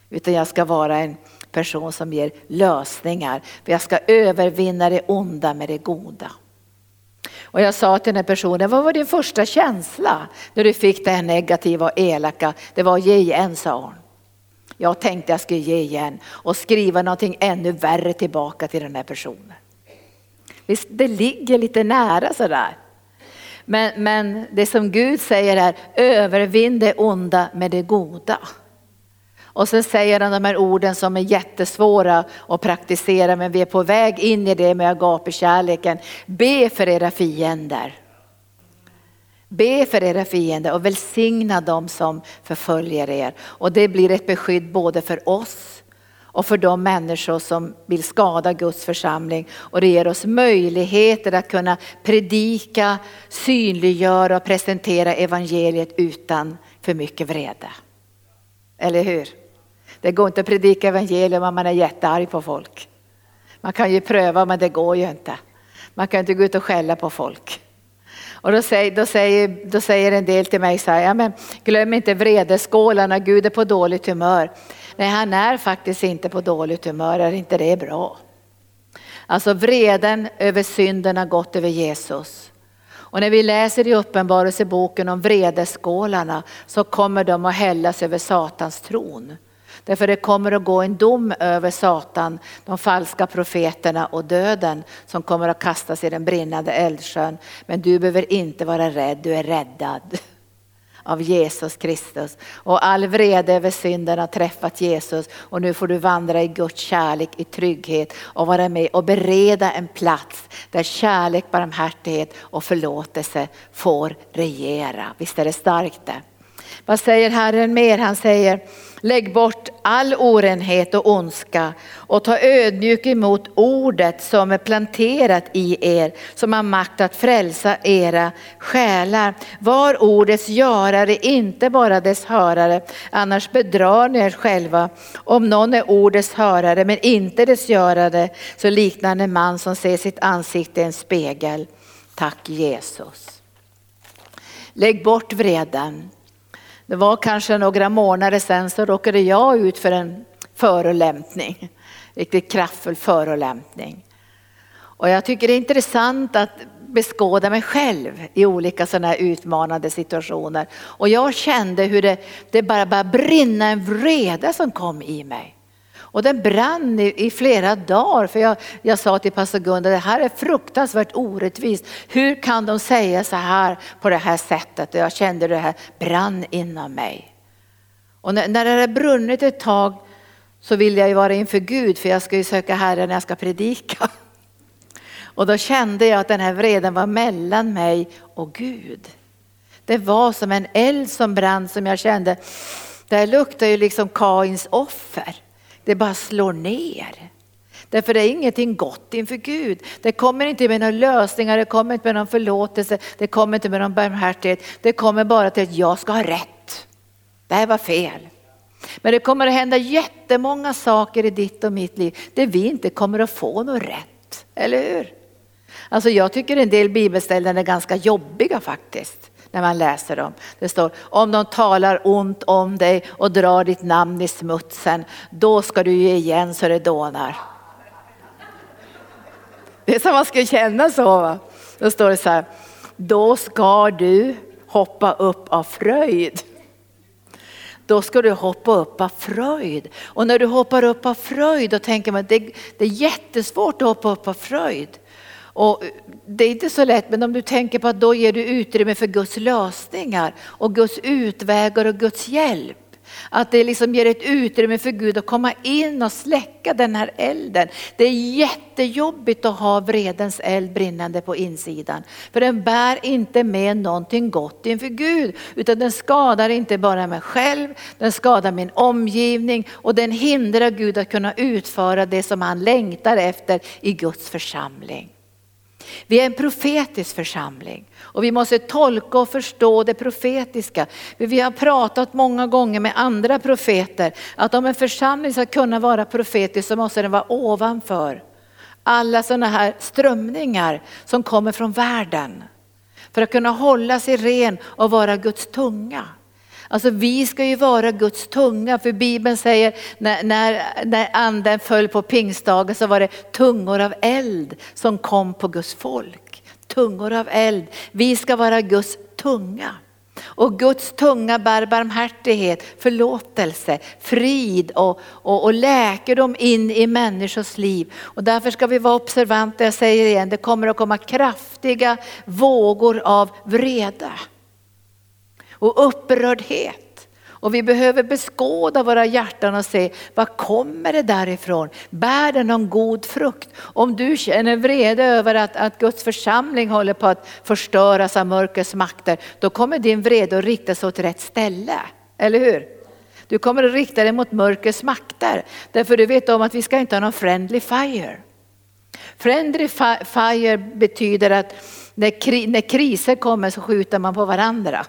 Utan jag ska vara en person som ger lösningar. För jag ska övervinna det onda med det goda. Och jag sa till den här personen, vad var din första känsla när du fick det här negativa och elaka? Det var ge igen sa hon. Jag tänkte jag skulle ge igen och skriva någonting ännu värre tillbaka till den här personen. Visst, det ligger lite nära sådär. Men, men det som Gud säger är övervinn det onda med det goda. Och sen säger han de här orden som är jättesvåra att praktisera men vi är på väg in i det med agapekärleken. Be för era fiender. Be för era fiender och välsigna dem som förföljer er. Och det blir ett beskydd både för oss och för de människor som vill skada Guds församling. Och det ger oss möjligheter att kunna predika, synliggöra och presentera evangeliet utan för mycket vrede. Eller hur? Det går inte att predika evangelium om man är jättearg på folk. Man kan ju pröva men det går ju inte. Man kan inte gå ut och skälla på folk. Och då säger, då, säger, då säger en del till mig så här, ja, men glöm inte vredeskålarna, Gud är på dåligt humör. nej han är faktiskt inte på dåligt humör, är inte det bra? Alltså vreden över synden har gått över Jesus. Och när vi läser i Uppenbarelseboken om vredeskålarna så kommer de att hällas över Satans tron. Därför det kommer att gå en dom över Satan, de falska profeterna och döden som kommer att kastas i den brinnande eldsjön. Men du behöver inte vara rädd, du är räddad av Jesus Kristus. Och all vrede över synden har träffat Jesus och nu får du vandra i Guds kärlek, i trygghet och vara med och bereda en plats där kärlek, barmhärtighet och förlåtelse får regera. Visst är det starkt det? Vad säger Herren mer? Han säger Lägg bort all orenhet och ondska och ta ödmjuk emot ordet som är planterat i er, som har makt att frälsa era själar. Var ordets görare, inte bara dess hörare, annars bedrar ni er själva. Om någon är ordets hörare men inte dess görare, så liknar en man som ser sitt ansikte i en spegel. Tack Jesus. Lägg bort vreden. Det var kanske några månader sedan så råkade jag ut för en förolämpning. Riktigt kraftfull förolämpning. Och jag tycker det är intressant att beskåda mig själv i olika sådana här utmanande situationer. Och jag kände hur det, det bara började brinna en vrede som kom i mig. Och den brann i, i flera dagar för jag, jag sa till pastor Gunnar det här är fruktansvärt orättvist. Hur kan de säga så här på det här sättet? Och jag kände det här brann inom mig. Och när, när det hade brunnit ett tag så ville jag ju vara inför Gud för jag ska ju söka Herren när jag ska predika. Och då kände jag att den här vreden var mellan mig och Gud. Det var som en eld som brann som jag kände, det här luktar ju liksom Kains offer. Det bara slår ner. Därför det är ingenting gott inför Gud. Det kommer inte med några lösningar, det kommer inte med någon förlåtelse, det kommer inte med någon barmhärtighet. Det kommer bara till att jag ska ha rätt. Det här var fel. Men det kommer att hända jättemånga saker i ditt och mitt liv där vi inte kommer att få något rätt. Eller hur? Alltså jag tycker en del bibelställen är ganska jobbiga faktiskt när man läser dem. Det står om de talar ont om dig och drar ditt namn i smutsen, då ska du ge igen så det dånar. Det är som man ska känna så. Va? Då står det så här, då ska du hoppa upp av fröjd. Då ska du hoppa upp av fröjd. Och när du hoppar upp av fröjd då tänker man att det, det är jättesvårt att hoppa upp av fröjd. Och det är inte så lätt, men om du tänker på att då ger du utrymme för Guds lösningar och Guds utvägar och Guds hjälp. Att det liksom ger ett utrymme för Gud att komma in och släcka den här elden. Det är jättejobbigt att ha vredens eld brinnande på insidan. För den bär inte med någonting gott inför Gud. Utan den skadar inte bara mig själv, den skadar min omgivning och den hindrar Gud att kunna utföra det som han längtar efter i Guds församling. Vi är en profetisk församling och vi måste tolka och förstå det profetiska. Vi har pratat många gånger med andra profeter att om en församling ska kunna vara profetisk så måste den vara ovanför alla sådana här strömningar som kommer från världen. För att kunna hålla sig ren och vara Guds tunga. Alltså vi ska ju vara Guds tunga för Bibeln säger när, när, när anden föll på pingstdagen så var det tungor av eld som kom på Guds folk. Tungor av eld. Vi ska vara Guds tunga. Och Guds tunga bär barmhärtighet, förlåtelse, frid och, och, och läkedom in i människors liv. Och därför ska vi vara observanta, jag säger igen, det kommer att komma kraftiga vågor av vrede och upprördhet. Och vi behöver beskåda våra hjärtan och se, var kommer det därifrån? Bär det någon god frukt? Om du känner vrede över att, att Guds församling håller på att förstöras av mörkrets makter, då kommer din vrede att rikta sig åt rätt ställe. Eller hur? Du kommer att rikta dig mot mörkrets makter. Därför du vet om att vi ska inte ha någon friendly fire. Friendly fire betyder att när, när kriser kommer så skjuter man på varandra.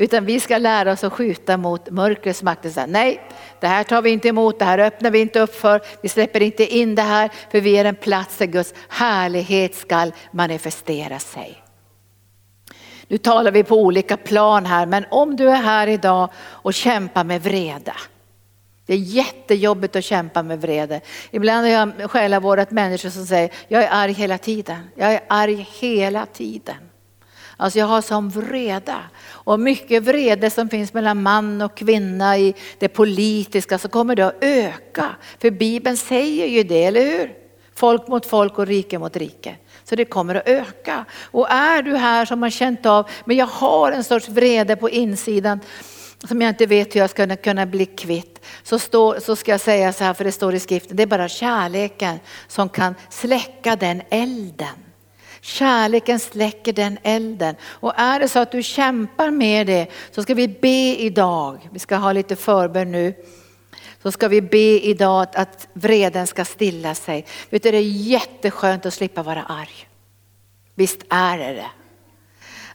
Utan vi ska lära oss att skjuta mot mörkrets makter. Säga, Nej, det här tar vi inte emot, det här öppnar vi inte upp för. Vi släpper inte in det här för vi är en plats där Guds härlighet ska manifestera sig. Nu talar vi på olika plan här, men om du är här idag och kämpar med vrede. Det är jättejobbigt att kämpa med vrede. Ibland har jag själavårdat människor som säger, jag är arg hela tiden. Jag är arg hela tiden. Alltså jag har sån vreda. Och mycket vrede som finns mellan man och kvinna i det politiska så kommer det att öka. För Bibeln säger ju det, eller hur? Folk mot folk och rike mot rike. Så det kommer att öka. Och är du här som har känt av, men jag har en sorts vrede på insidan som jag inte vet hur jag ska kunna bli kvitt. Så, stå, så ska jag säga så här, för det står i skriften, det är bara kärleken som kan släcka den elden. Kärleken släcker den elden. Och är det så att du kämpar med det så ska vi be idag, vi ska ha lite förbön nu. Så ska vi be idag att, att vreden ska stilla sig. Vet du, det är jätteskönt att slippa vara arg. Visst är det det.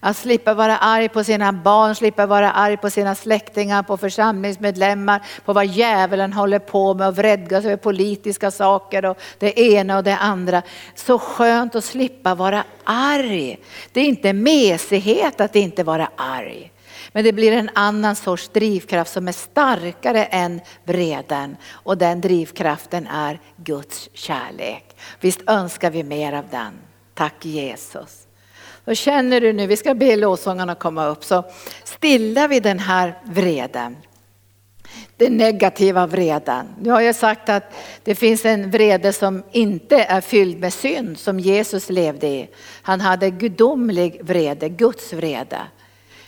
Att slippa vara arg på sina barn, slippa vara arg på sina släktingar, på församlingsmedlemmar, på vad djävulen håller på med och vredgas över politiska saker och det ena och det andra. Så skönt att slippa vara arg. Det är inte mesighet att inte vara arg. Men det blir en annan sorts drivkraft som är starkare än vreden och den drivkraften är Guds kärlek. Visst önskar vi mer av den. Tack Jesus. Då känner du nu, vi ska be lovsångarna komma upp, så stillar vi den här vreden. Den negativa vreden. Nu har jag sagt att det finns en vrede som inte är fylld med synd som Jesus levde i. Han hade gudomlig vrede, Guds vrede.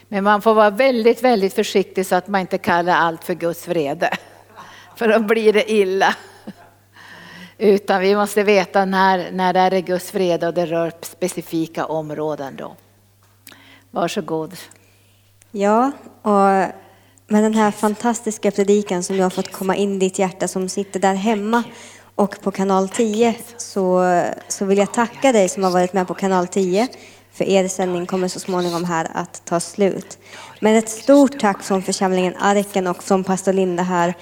Men man får vara väldigt, väldigt försiktig så att man inte kallar allt för Guds vrede. För då blir det illa. Utan vi måste veta när, när det är Guds fred och det rör specifika områden då. Varsågod. Ja, och med den här fantastiska predikan som jag har fått komma in i ditt hjärta som sitter där hemma och på kanal 10 så, så vill jag tacka dig som har varit med på kanal 10 för er sändning kommer så småningom här att ta slut. Men ett stort tack från församlingen Arken och från pastor Linda här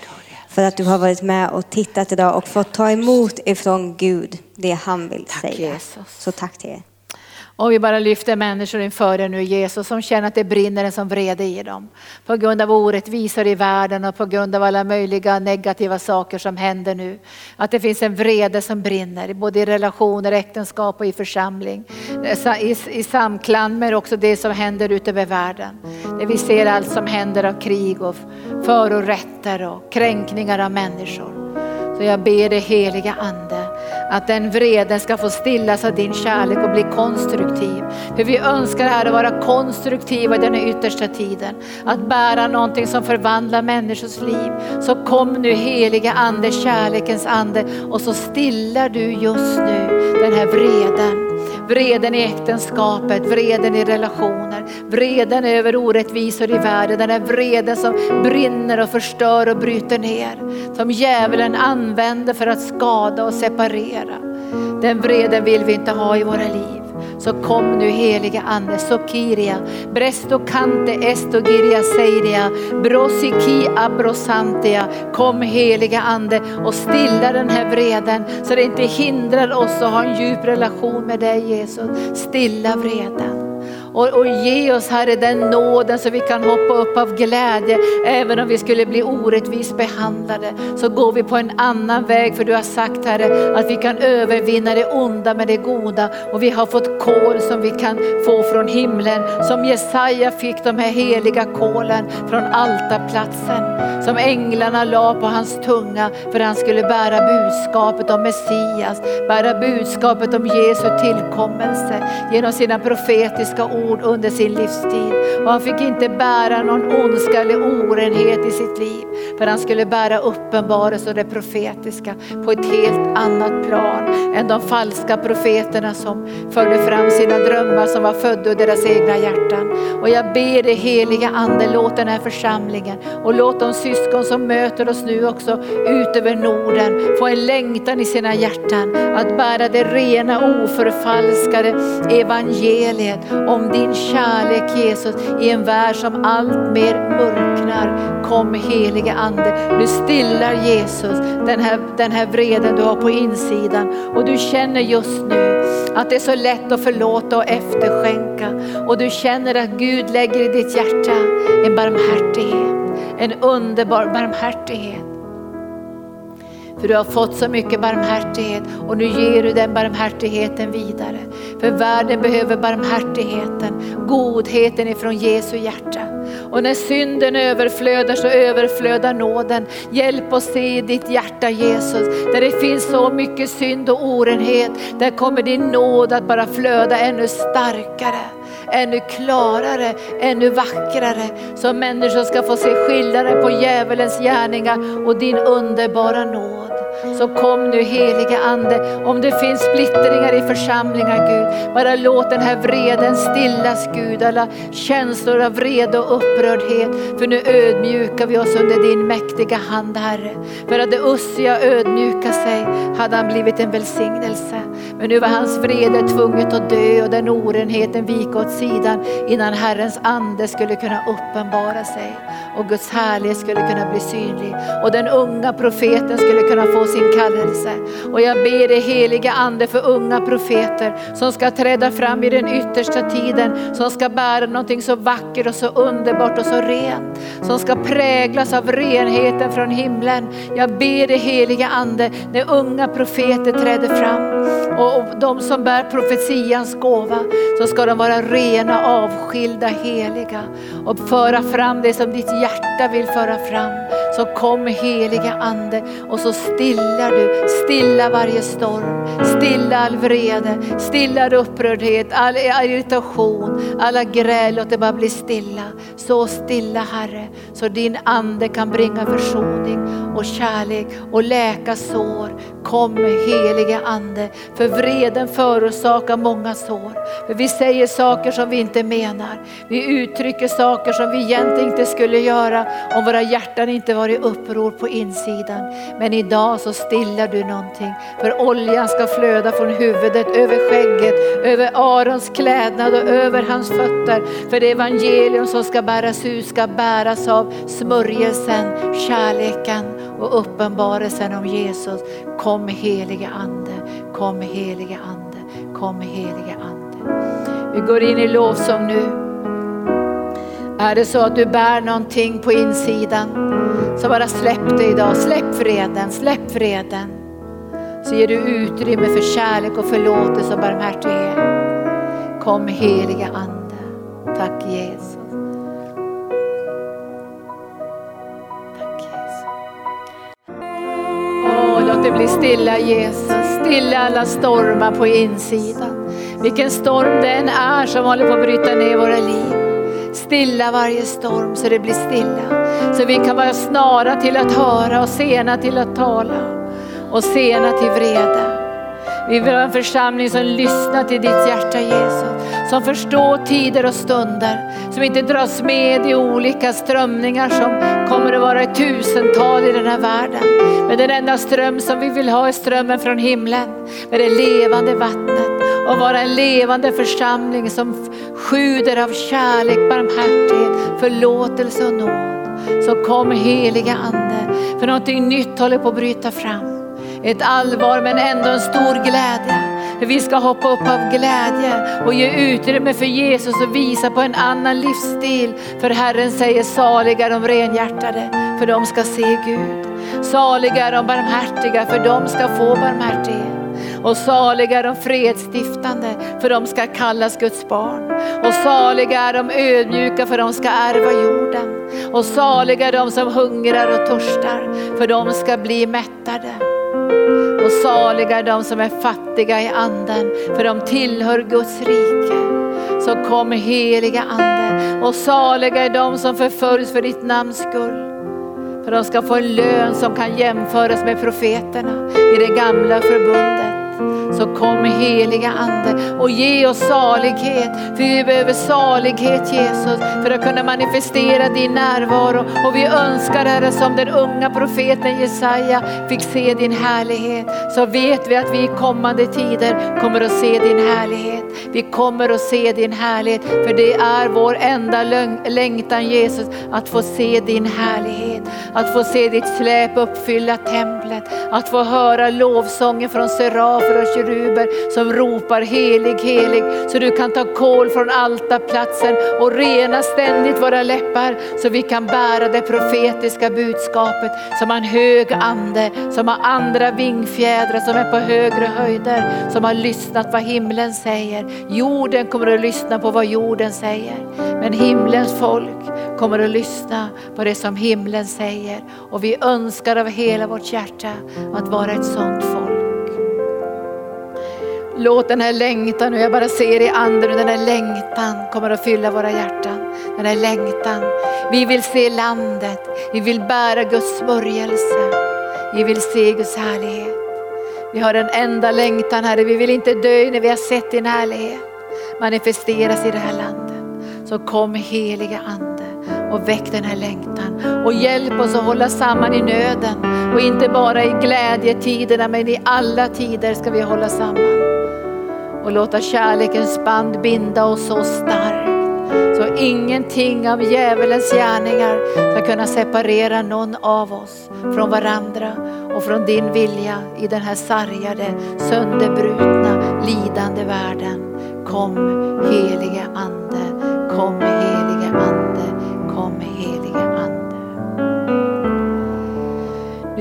för att du har varit med och tittat idag och fått ta emot ifrån Gud det han vill tack, säga. Jesus. Så tack till er. Och vi bara lyfter människor inför dig nu Jesus som känner att det brinner en som vrede i dem. På grund av orättvisor i världen och på grund av alla möjliga negativa saker som händer nu. Att det finns en vrede som brinner både i relationer, äktenskap och i församling. I, i samklang med också det som händer ute över världen. Där vi ser allt som händer av krig och förorätter och kränkningar av människor. Så jag ber dig heliga Ande att den vreden ska få stillas av din kärlek och bli konstruktiv. För vi önskar här att vara konstruktiva i den yttersta tiden. Att bära någonting som förvandlar människors liv. Så kom nu heliga Ande, kärlekens ande och så stillar du just nu den här vreden. Vreden i äktenskapet, vreden i relationer, vreden över orättvisor i världen. Den här vreden som brinner och förstör och bryter ner. Som djävulen använder för att skada och separera. Den vreden vill vi inte ha i våra liv. Så kom nu heliga Ande, Sokiria, Bresto Kante Estogiria Seiria, Brosiki Abrosantia. Kom heliga Ande och stilla den här vreden så det inte hindrar oss att ha en djup relation med dig Jesus. Stilla vreden. Och, och ge oss Herre den nåden så vi kan hoppa upp av glädje. Även om vi skulle bli orättvist behandlade så går vi på en annan väg för du har sagt Herre att vi kan övervinna det onda med det goda. Och vi har fått kol som vi kan få från himlen. Som Jesaja fick de här heliga kolen från altarplatsen. Som änglarna la på hans tunga för han skulle bära budskapet om Messias. Bära budskapet om Jesu tillkommelse genom sina profetiska ord ord under sin livstid. Och han fick inte bära någon ondska eller orenhet i sitt liv. För han skulle bära uppenbarelse och det profetiska på ett helt annat plan än de falska profeterna som förde fram sina drömmar som var födda ur deras egna hjärtan. Och jag ber dig heliga Ande, låt den här församlingen och låt de syskon som möter oss nu också ut över Norden få en längtan i sina hjärtan att bära det rena oförfalskade evangeliet om din kärlek Jesus i en värld som allt mer mörknar. Kom helige Ande, nu stillar Jesus den här, den här vreden du har på insidan och du känner just nu att det är så lätt att förlåta och efterskänka och du känner att Gud lägger i ditt hjärta en barmhärtighet, en underbar barmhärtighet. För du har fått så mycket barmhärtighet och nu ger du den barmhärtigheten vidare. För världen behöver barmhärtigheten, godheten ifrån Jesu hjärta. Och när synden överflödar så överflödar nåden. Hjälp oss se i ditt hjärta Jesus, där det finns så mycket synd och orenhet. Där kommer din nåd att bara flöda ännu starkare ännu klarare, ännu vackrare. Så människor ska få se skillnaden på djävulens gärningar och din underbara nåd. Så kom nu heliga Ande, om det finns splittringar i församlingar Gud, bara låt den här vreden stillas Gud, alla känslor av vrede och upprördhet. För nu ödmjukar vi oss under din mäktiga hand Herre. För hade Ussia ödmjuka sig hade han blivit en välsignelse. Men nu var hans vrede tvunget att dö och den orenheten vika åt sidan innan Herrens ande skulle kunna uppenbara sig och Guds härlighet skulle kunna bli synlig och den unga profeten skulle kunna få sin kallelse. Och jag ber dig heliga ande för unga profeter som ska träda fram i den yttersta tiden, som ska bära någonting så vackert och så underbart och så rent, som ska präglas av renheten från himlen. Jag ber dig heliga ande när unga profeter träder fram och de som bär profetians gåva så ska de vara rena, avskilda, heliga och föra fram det som ditt hjärta vill föra fram. Så kom heliga ande och så stilla stillar du, stilla varje storm, stilla all vrede, stilla upprördhet, all irritation, alla gräl, låt det bara bli stilla. Så stilla Herre, så din ande kan bringa försoning och kärlek och läka sår. Kom helige ande, för vreden förorsakar många sår. För vi säger saker som vi inte menar. Vi uttrycker saker som vi egentligen inte skulle göra om våra hjärtan inte var i uppror på insidan. Men idag så stillar du någonting. För oljan ska flöda från huvudet, över skägget, över Arons klädnad och över hans fötter. För det evangelium som ska bäras ut ska bäras av smörjelsen, kärleken och uppenbarelsen om Jesus. Kom helige ande, kom helige ande, kom helige ande. Vi går in i lovsång nu. Är det så att du bär någonting på insidan så bara släpp det idag. Släpp freden, släpp freden. Så ger du utrymme för kärlek och förlåtelse och barmhärtighet. Kom heliga Ande. Tack Jesus. Tack Jesus. Åh, låt det bli stilla Jesus. Stilla alla stormar på insidan. Vilken storm den är som håller på att bryta ner våra liv. Stilla varje storm så det blir stilla. Så vi kan vara snara till att höra och sena till att tala och sena till vrede. Vi vill ha en församling som lyssnar till ditt hjärta Jesus. Som förstår tider och stunder. Som inte dras med i olika strömningar som kommer att vara i tusental i den här världen. Men den enda ström som vi vill ha är strömmen från himlen. Med det levande vattnet och vara en levande församling som sjuder av kärlek, barmhärtighet, förlåtelse och nåd. Så kom heliga Ande, för någonting nytt håller på att bryta fram. Ett allvar men ändå en stor glädje. För vi ska hoppa upp av glädje och ge utrymme för Jesus och visa på en annan livsstil. För Herren säger saliga de renhjärtade, för de ska se Gud. Saliga de barmhärtiga, för de ska få barmhärtighet. Och saliga är de fredsstiftande, för de ska kallas Guds barn. Och saliga är de ödmjuka, för de ska ärva jorden. Och saliga är de som hungrar och törstar, för de ska bli mättade. Och saliga är de som är fattiga i anden, för de tillhör Guds rike. Så kom heliga ande och saliga är de som förföljs för ditt namns skull. För de ska få en lön som kan jämföras med profeterna i det gamla förbundet. Så kom heliga Ande och ge oss salighet. För vi behöver salighet Jesus för att kunna manifestera din närvaro. Och vi önskar Herre som den unga profeten Jesaja fick se din härlighet. Så vet vi att vi i kommande tider kommer att se din härlighet. Vi kommer att se din härlighet för det är vår enda längtan Jesus att få se din härlighet. Att få se ditt släp uppfylla templet. Att få höra lovsången från seraf serafer och keruber som ropar helig, helig. Så du kan ta kol från altarplatsen och rena ständigt våra läppar så vi kan bära det profetiska budskapet som har en hög ande, som har andra vingfjädrar, som är på högre höjder, som har lyssnat vad himlen säger. Jorden kommer att lyssna på vad jorden säger. Men himlens folk kommer att lyssna på det som himlen säger. Och vi önskar av hela vårt hjärta att vara ett sånt folk. Låt den här längtan, och jag bara ser i anden den här längtan kommer att fylla våra hjärtan. Den här längtan. Vi vill se landet, vi vill bära Guds smörjelse. Vi vill se Guds härlighet. Vi har en enda längtan Herre, vi vill inte dö när vi har sett din härlighet manifesteras i det här landet. Så kom heliga Ande och väck den här längtan och hjälp oss att hålla samman i nöden och inte bara i glädjetiderna men i alla tider ska vi hålla samman. Och låta kärlekens band binda oss så starkt så ingenting av djävulens gärningar ska kunna separera någon av oss från varandra och från din vilja i den här sargade, sönderbrutna, lidande världen. Kom helige Ande, kom helige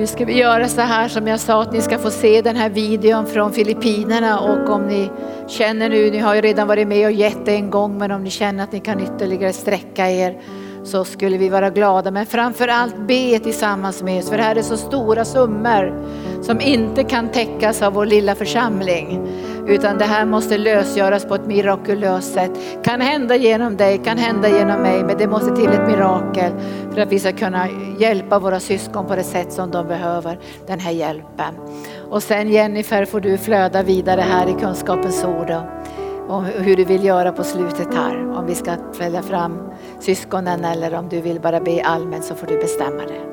Nu ska vi göra så här som jag sa att ni ska få se den här videon från Filippinerna. Och om ni känner nu, ni har ju redan varit med och gett det en gång men om ni känner att ni kan ytterligare sträcka er så skulle vi vara glada. Men framför allt be tillsammans med oss för det här är så stora summor som inte kan täckas av vår lilla församling. Utan det här måste lösgöras på ett mirakulöst sätt. Kan hända genom dig, kan hända genom mig, men det måste till ett mirakel för att vi ska kunna hjälpa våra syskon på det sätt som de behöver den här hjälpen. Och sen Jennifer får du flöda vidare här i kunskapens ord och hur du vill göra på slutet här. Om vi ska fälla fram syskonen eller om du vill bara be allmänt så får du bestämma det.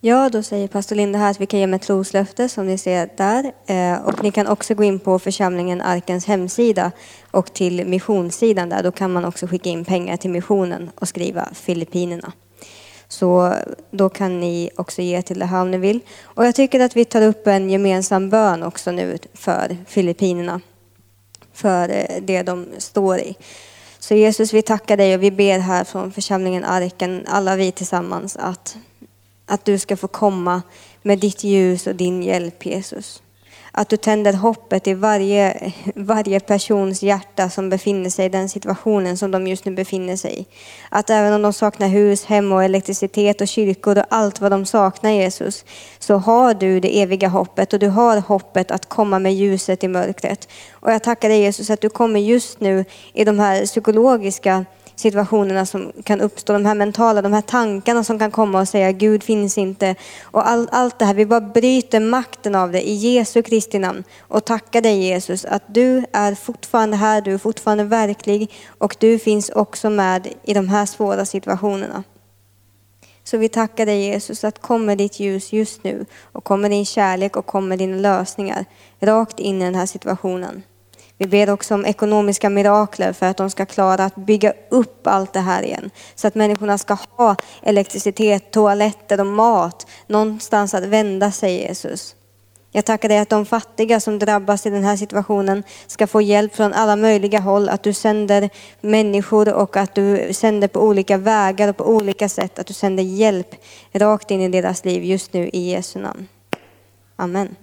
Ja, då säger pastor Linda här att vi kan ge med troslöfte som ni ser där. Eh, och ni kan också gå in på församlingen Arkens hemsida och till missionssidan där. Då kan man också skicka in pengar till missionen och skriva Filippinerna. Så då kan ni också ge till det här om ni vill. Och jag tycker att vi tar upp en gemensam bön också nu för Filippinerna. För eh, det de står i. Så Jesus, vi tackar dig och vi ber här från församlingen Arken, alla vi tillsammans, att att du ska få komma med ditt ljus och din hjälp Jesus. Att du tänder hoppet i varje, varje persons hjärta som befinner sig i den situationen som de just nu befinner sig i. Att även om de saknar hus, hem och elektricitet och kyrkor och allt vad de saknar Jesus, så har du det eviga hoppet och du har hoppet att komma med ljuset i mörkret. Och jag tackar dig Jesus att du kommer just nu i de här psykologiska situationerna som kan uppstå, de här mentala, de här tankarna som kan komma och säga Gud finns inte. Och all, allt det här, vi bara bryter makten av det i Jesu Kristi namn och tackar dig Jesus att du är fortfarande här, du är fortfarande verklig och du finns också med i de här svåra situationerna. Så vi tackar dig Jesus att kommer ditt ljus just nu och kommer din kärlek och kommer dina lösningar rakt in i den här situationen. Vi ber också om ekonomiska mirakler för att de ska klara att bygga upp allt det här igen. Så att människorna ska ha elektricitet, toaletter och mat, någonstans att vända sig Jesus. Jag tackar dig att de fattiga som drabbas i den här situationen ska få hjälp från alla möjliga håll. Att du sänder människor och att du sänder på olika vägar och på olika sätt. Att du sänder hjälp rakt in i deras liv just nu i Jesu namn. Amen.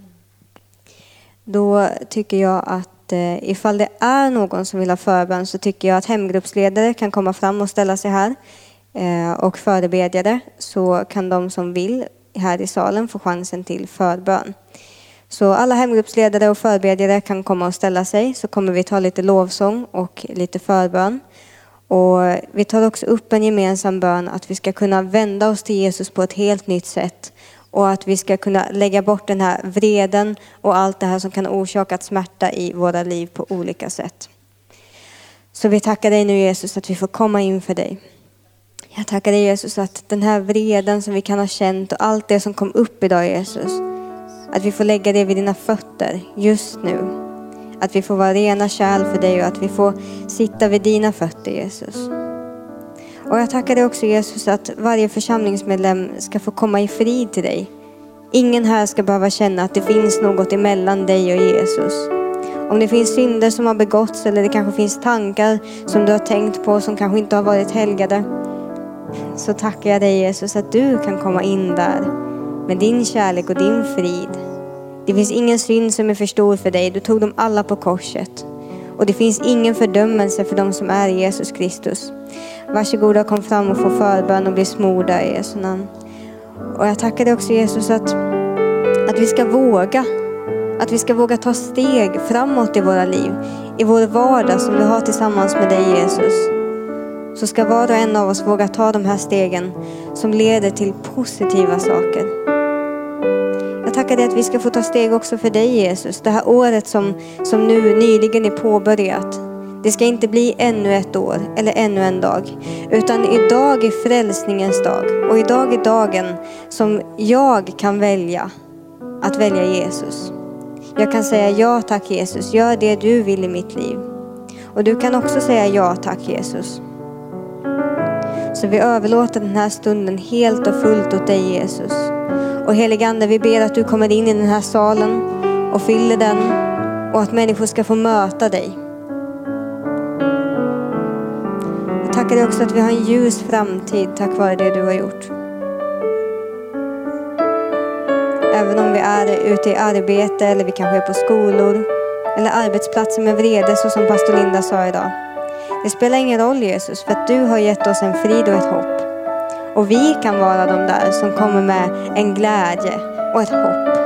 Då tycker jag att eh, ifall det är någon som vill ha förbön så tycker jag att hemgruppsledare kan komma fram och ställa sig här. Eh, och förebedjare så kan de som vill här i salen få chansen till förbön. Så alla hemgruppsledare och förebedjare kan komma och ställa sig så kommer vi ta lite lovsång och lite förbön. Och vi tar också upp en gemensam bön att vi ska kunna vända oss till Jesus på ett helt nytt sätt och att vi ska kunna lägga bort den här vreden och allt det här som kan orsaka smärta i våra liv på olika sätt. Så vi tackar dig nu Jesus att vi får komma inför dig. Jag tackar dig Jesus att den här vreden som vi kan ha känt och allt det som kom upp idag Jesus, att vi får lägga det vid dina fötter just nu. Att vi får vara rena kärl för dig och att vi får sitta vid dina fötter Jesus. Och jag tackar dig också Jesus att varje församlingsmedlem ska få komma i frid till dig. Ingen här ska behöva känna att det finns något emellan dig och Jesus. Om det finns synder som har begåtts eller det kanske finns tankar som du har tänkt på som kanske inte har varit helgade. Så tackar jag dig Jesus att du kan komma in där med din kärlek och din frid. Det finns ingen synd som är för stor för dig. Du tog dem alla på korset. Och det finns ingen fördömelse för dem som är Jesus Kristus. Varsågoda kom fram och få förbön och bli smorda i Jesu namn. Och jag tackar dig också Jesus att, att vi ska våga. Att vi ska våga ta steg framåt i våra liv. I vår vardag som vi har tillsammans med dig Jesus. Så ska var och en av oss våga ta de här stegen som leder till positiva saker. Jag tackar dig att vi ska få ta steg också för dig Jesus. Det här året som, som nu nyligen är påbörjat. Det ska inte bli ännu ett år eller ännu en dag. Utan idag är frälsningens dag. Och idag är dagen som jag kan välja att välja Jesus. Jag kan säga ja tack Jesus, gör det du vill i mitt liv. Och du kan också säga ja tack Jesus. Så vi överlåter den här stunden helt och fullt åt dig Jesus. Och heligande, vi ber att du kommer in i den här salen och fyller den och att människor ska få möta dig. Tackar dig också att vi har en ljus framtid tack vare det du har gjort. Även om vi är ute i arbete eller vi kanske är på skolor eller arbetsplatser med vrede så som pastor Linda sa idag. Det spelar ingen roll Jesus för att du har gett oss en frid och ett hopp. Och vi kan vara de där som kommer med en glädje och ett hopp.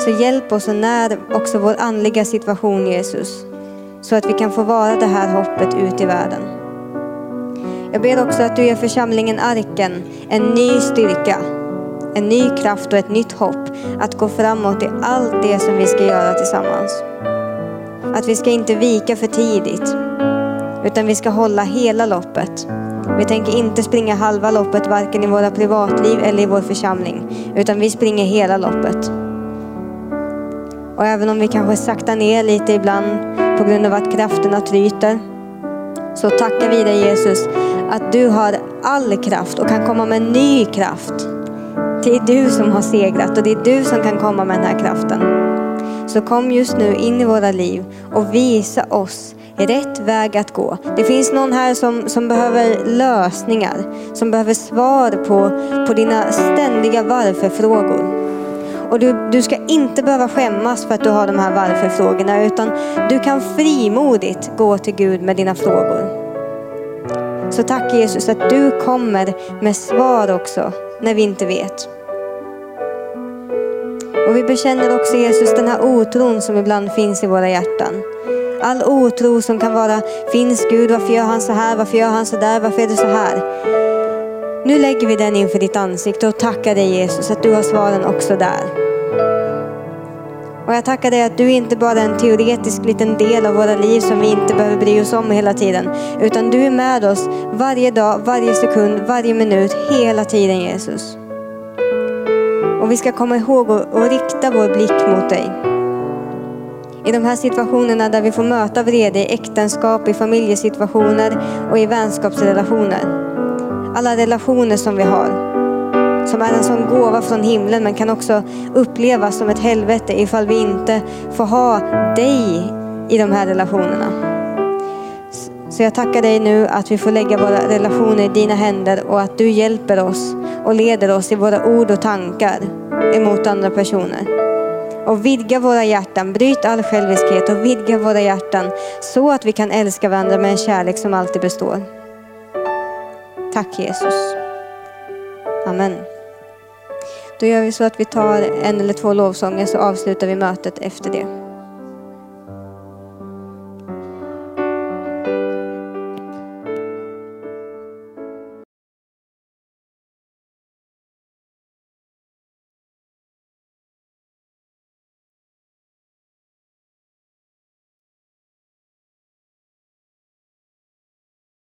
Så hjälp oss och när också vår andliga situation Jesus. Så att vi kan få vara det här hoppet ut i världen. Jag ber också att du ger församlingen Arken en ny styrka, en ny kraft och ett nytt hopp att gå framåt i allt det som vi ska göra tillsammans. Att vi ska inte vika för tidigt, utan vi ska hålla hela loppet. Vi tänker inte springa halva loppet varken i våra privatliv eller i vår församling, utan vi springer hela loppet. Och även om vi kanske saktar ner lite ibland på grund av att krafterna tryter, så tackar vi dig Jesus att du har all kraft och kan komma med ny kraft. Det är du som har segrat och det är du som kan komma med den här kraften. Så kom just nu in i våra liv och visa oss rätt väg att gå. Det finns någon här som, som behöver lösningar, som behöver svar på, på dina ständiga varför-frågor. Och du, du ska inte behöva skämmas för att du har de här varför-frågorna utan du kan frimodigt gå till Gud med dina frågor. Så tack Jesus att du kommer med svar också när vi inte vet. Och vi bekänner också Jesus den här otron som ibland finns i våra hjärtan. All otro som kan vara, finns Gud, varför gör han så här, varför gör han så där, varför är det så här? Nu lägger vi den inför ditt ansikte och tackar dig Jesus att du har svaren också där. Och jag tackar dig att du inte bara är en teoretisk liten del av våra liv som vi inte behöver bry oss om hela tiden. Utan du är med oss varje dag, varje sekund, varje minut, hela tiden Jesus. Och vi ska komma ihåg att rikta vår blick mot dig. I de här situationerna där vi får möta vrede i äktenskap, i familjesituationer och i vänskapsrelationer. Alla relationer som vi har. Som är en sån gåva från himlen men kan också upplevas som ett helvete ifall vi inte får ha dig i de här relationerna. Så jag tackar dig nu att vi får lägga våra relationer i dina händer och att du hjälper oss och leder oss i våra ord och tankar emot andra personer. Och vidga våra hjärtan, bryt all själviskhet och vidga våra hjärtan så att vi kan älska varandra med en kärlek som alltid består. Tack Jesus. Amen. Då gör vi så att vi tar en eller två lovsånger så avslutar vi mötet efter det.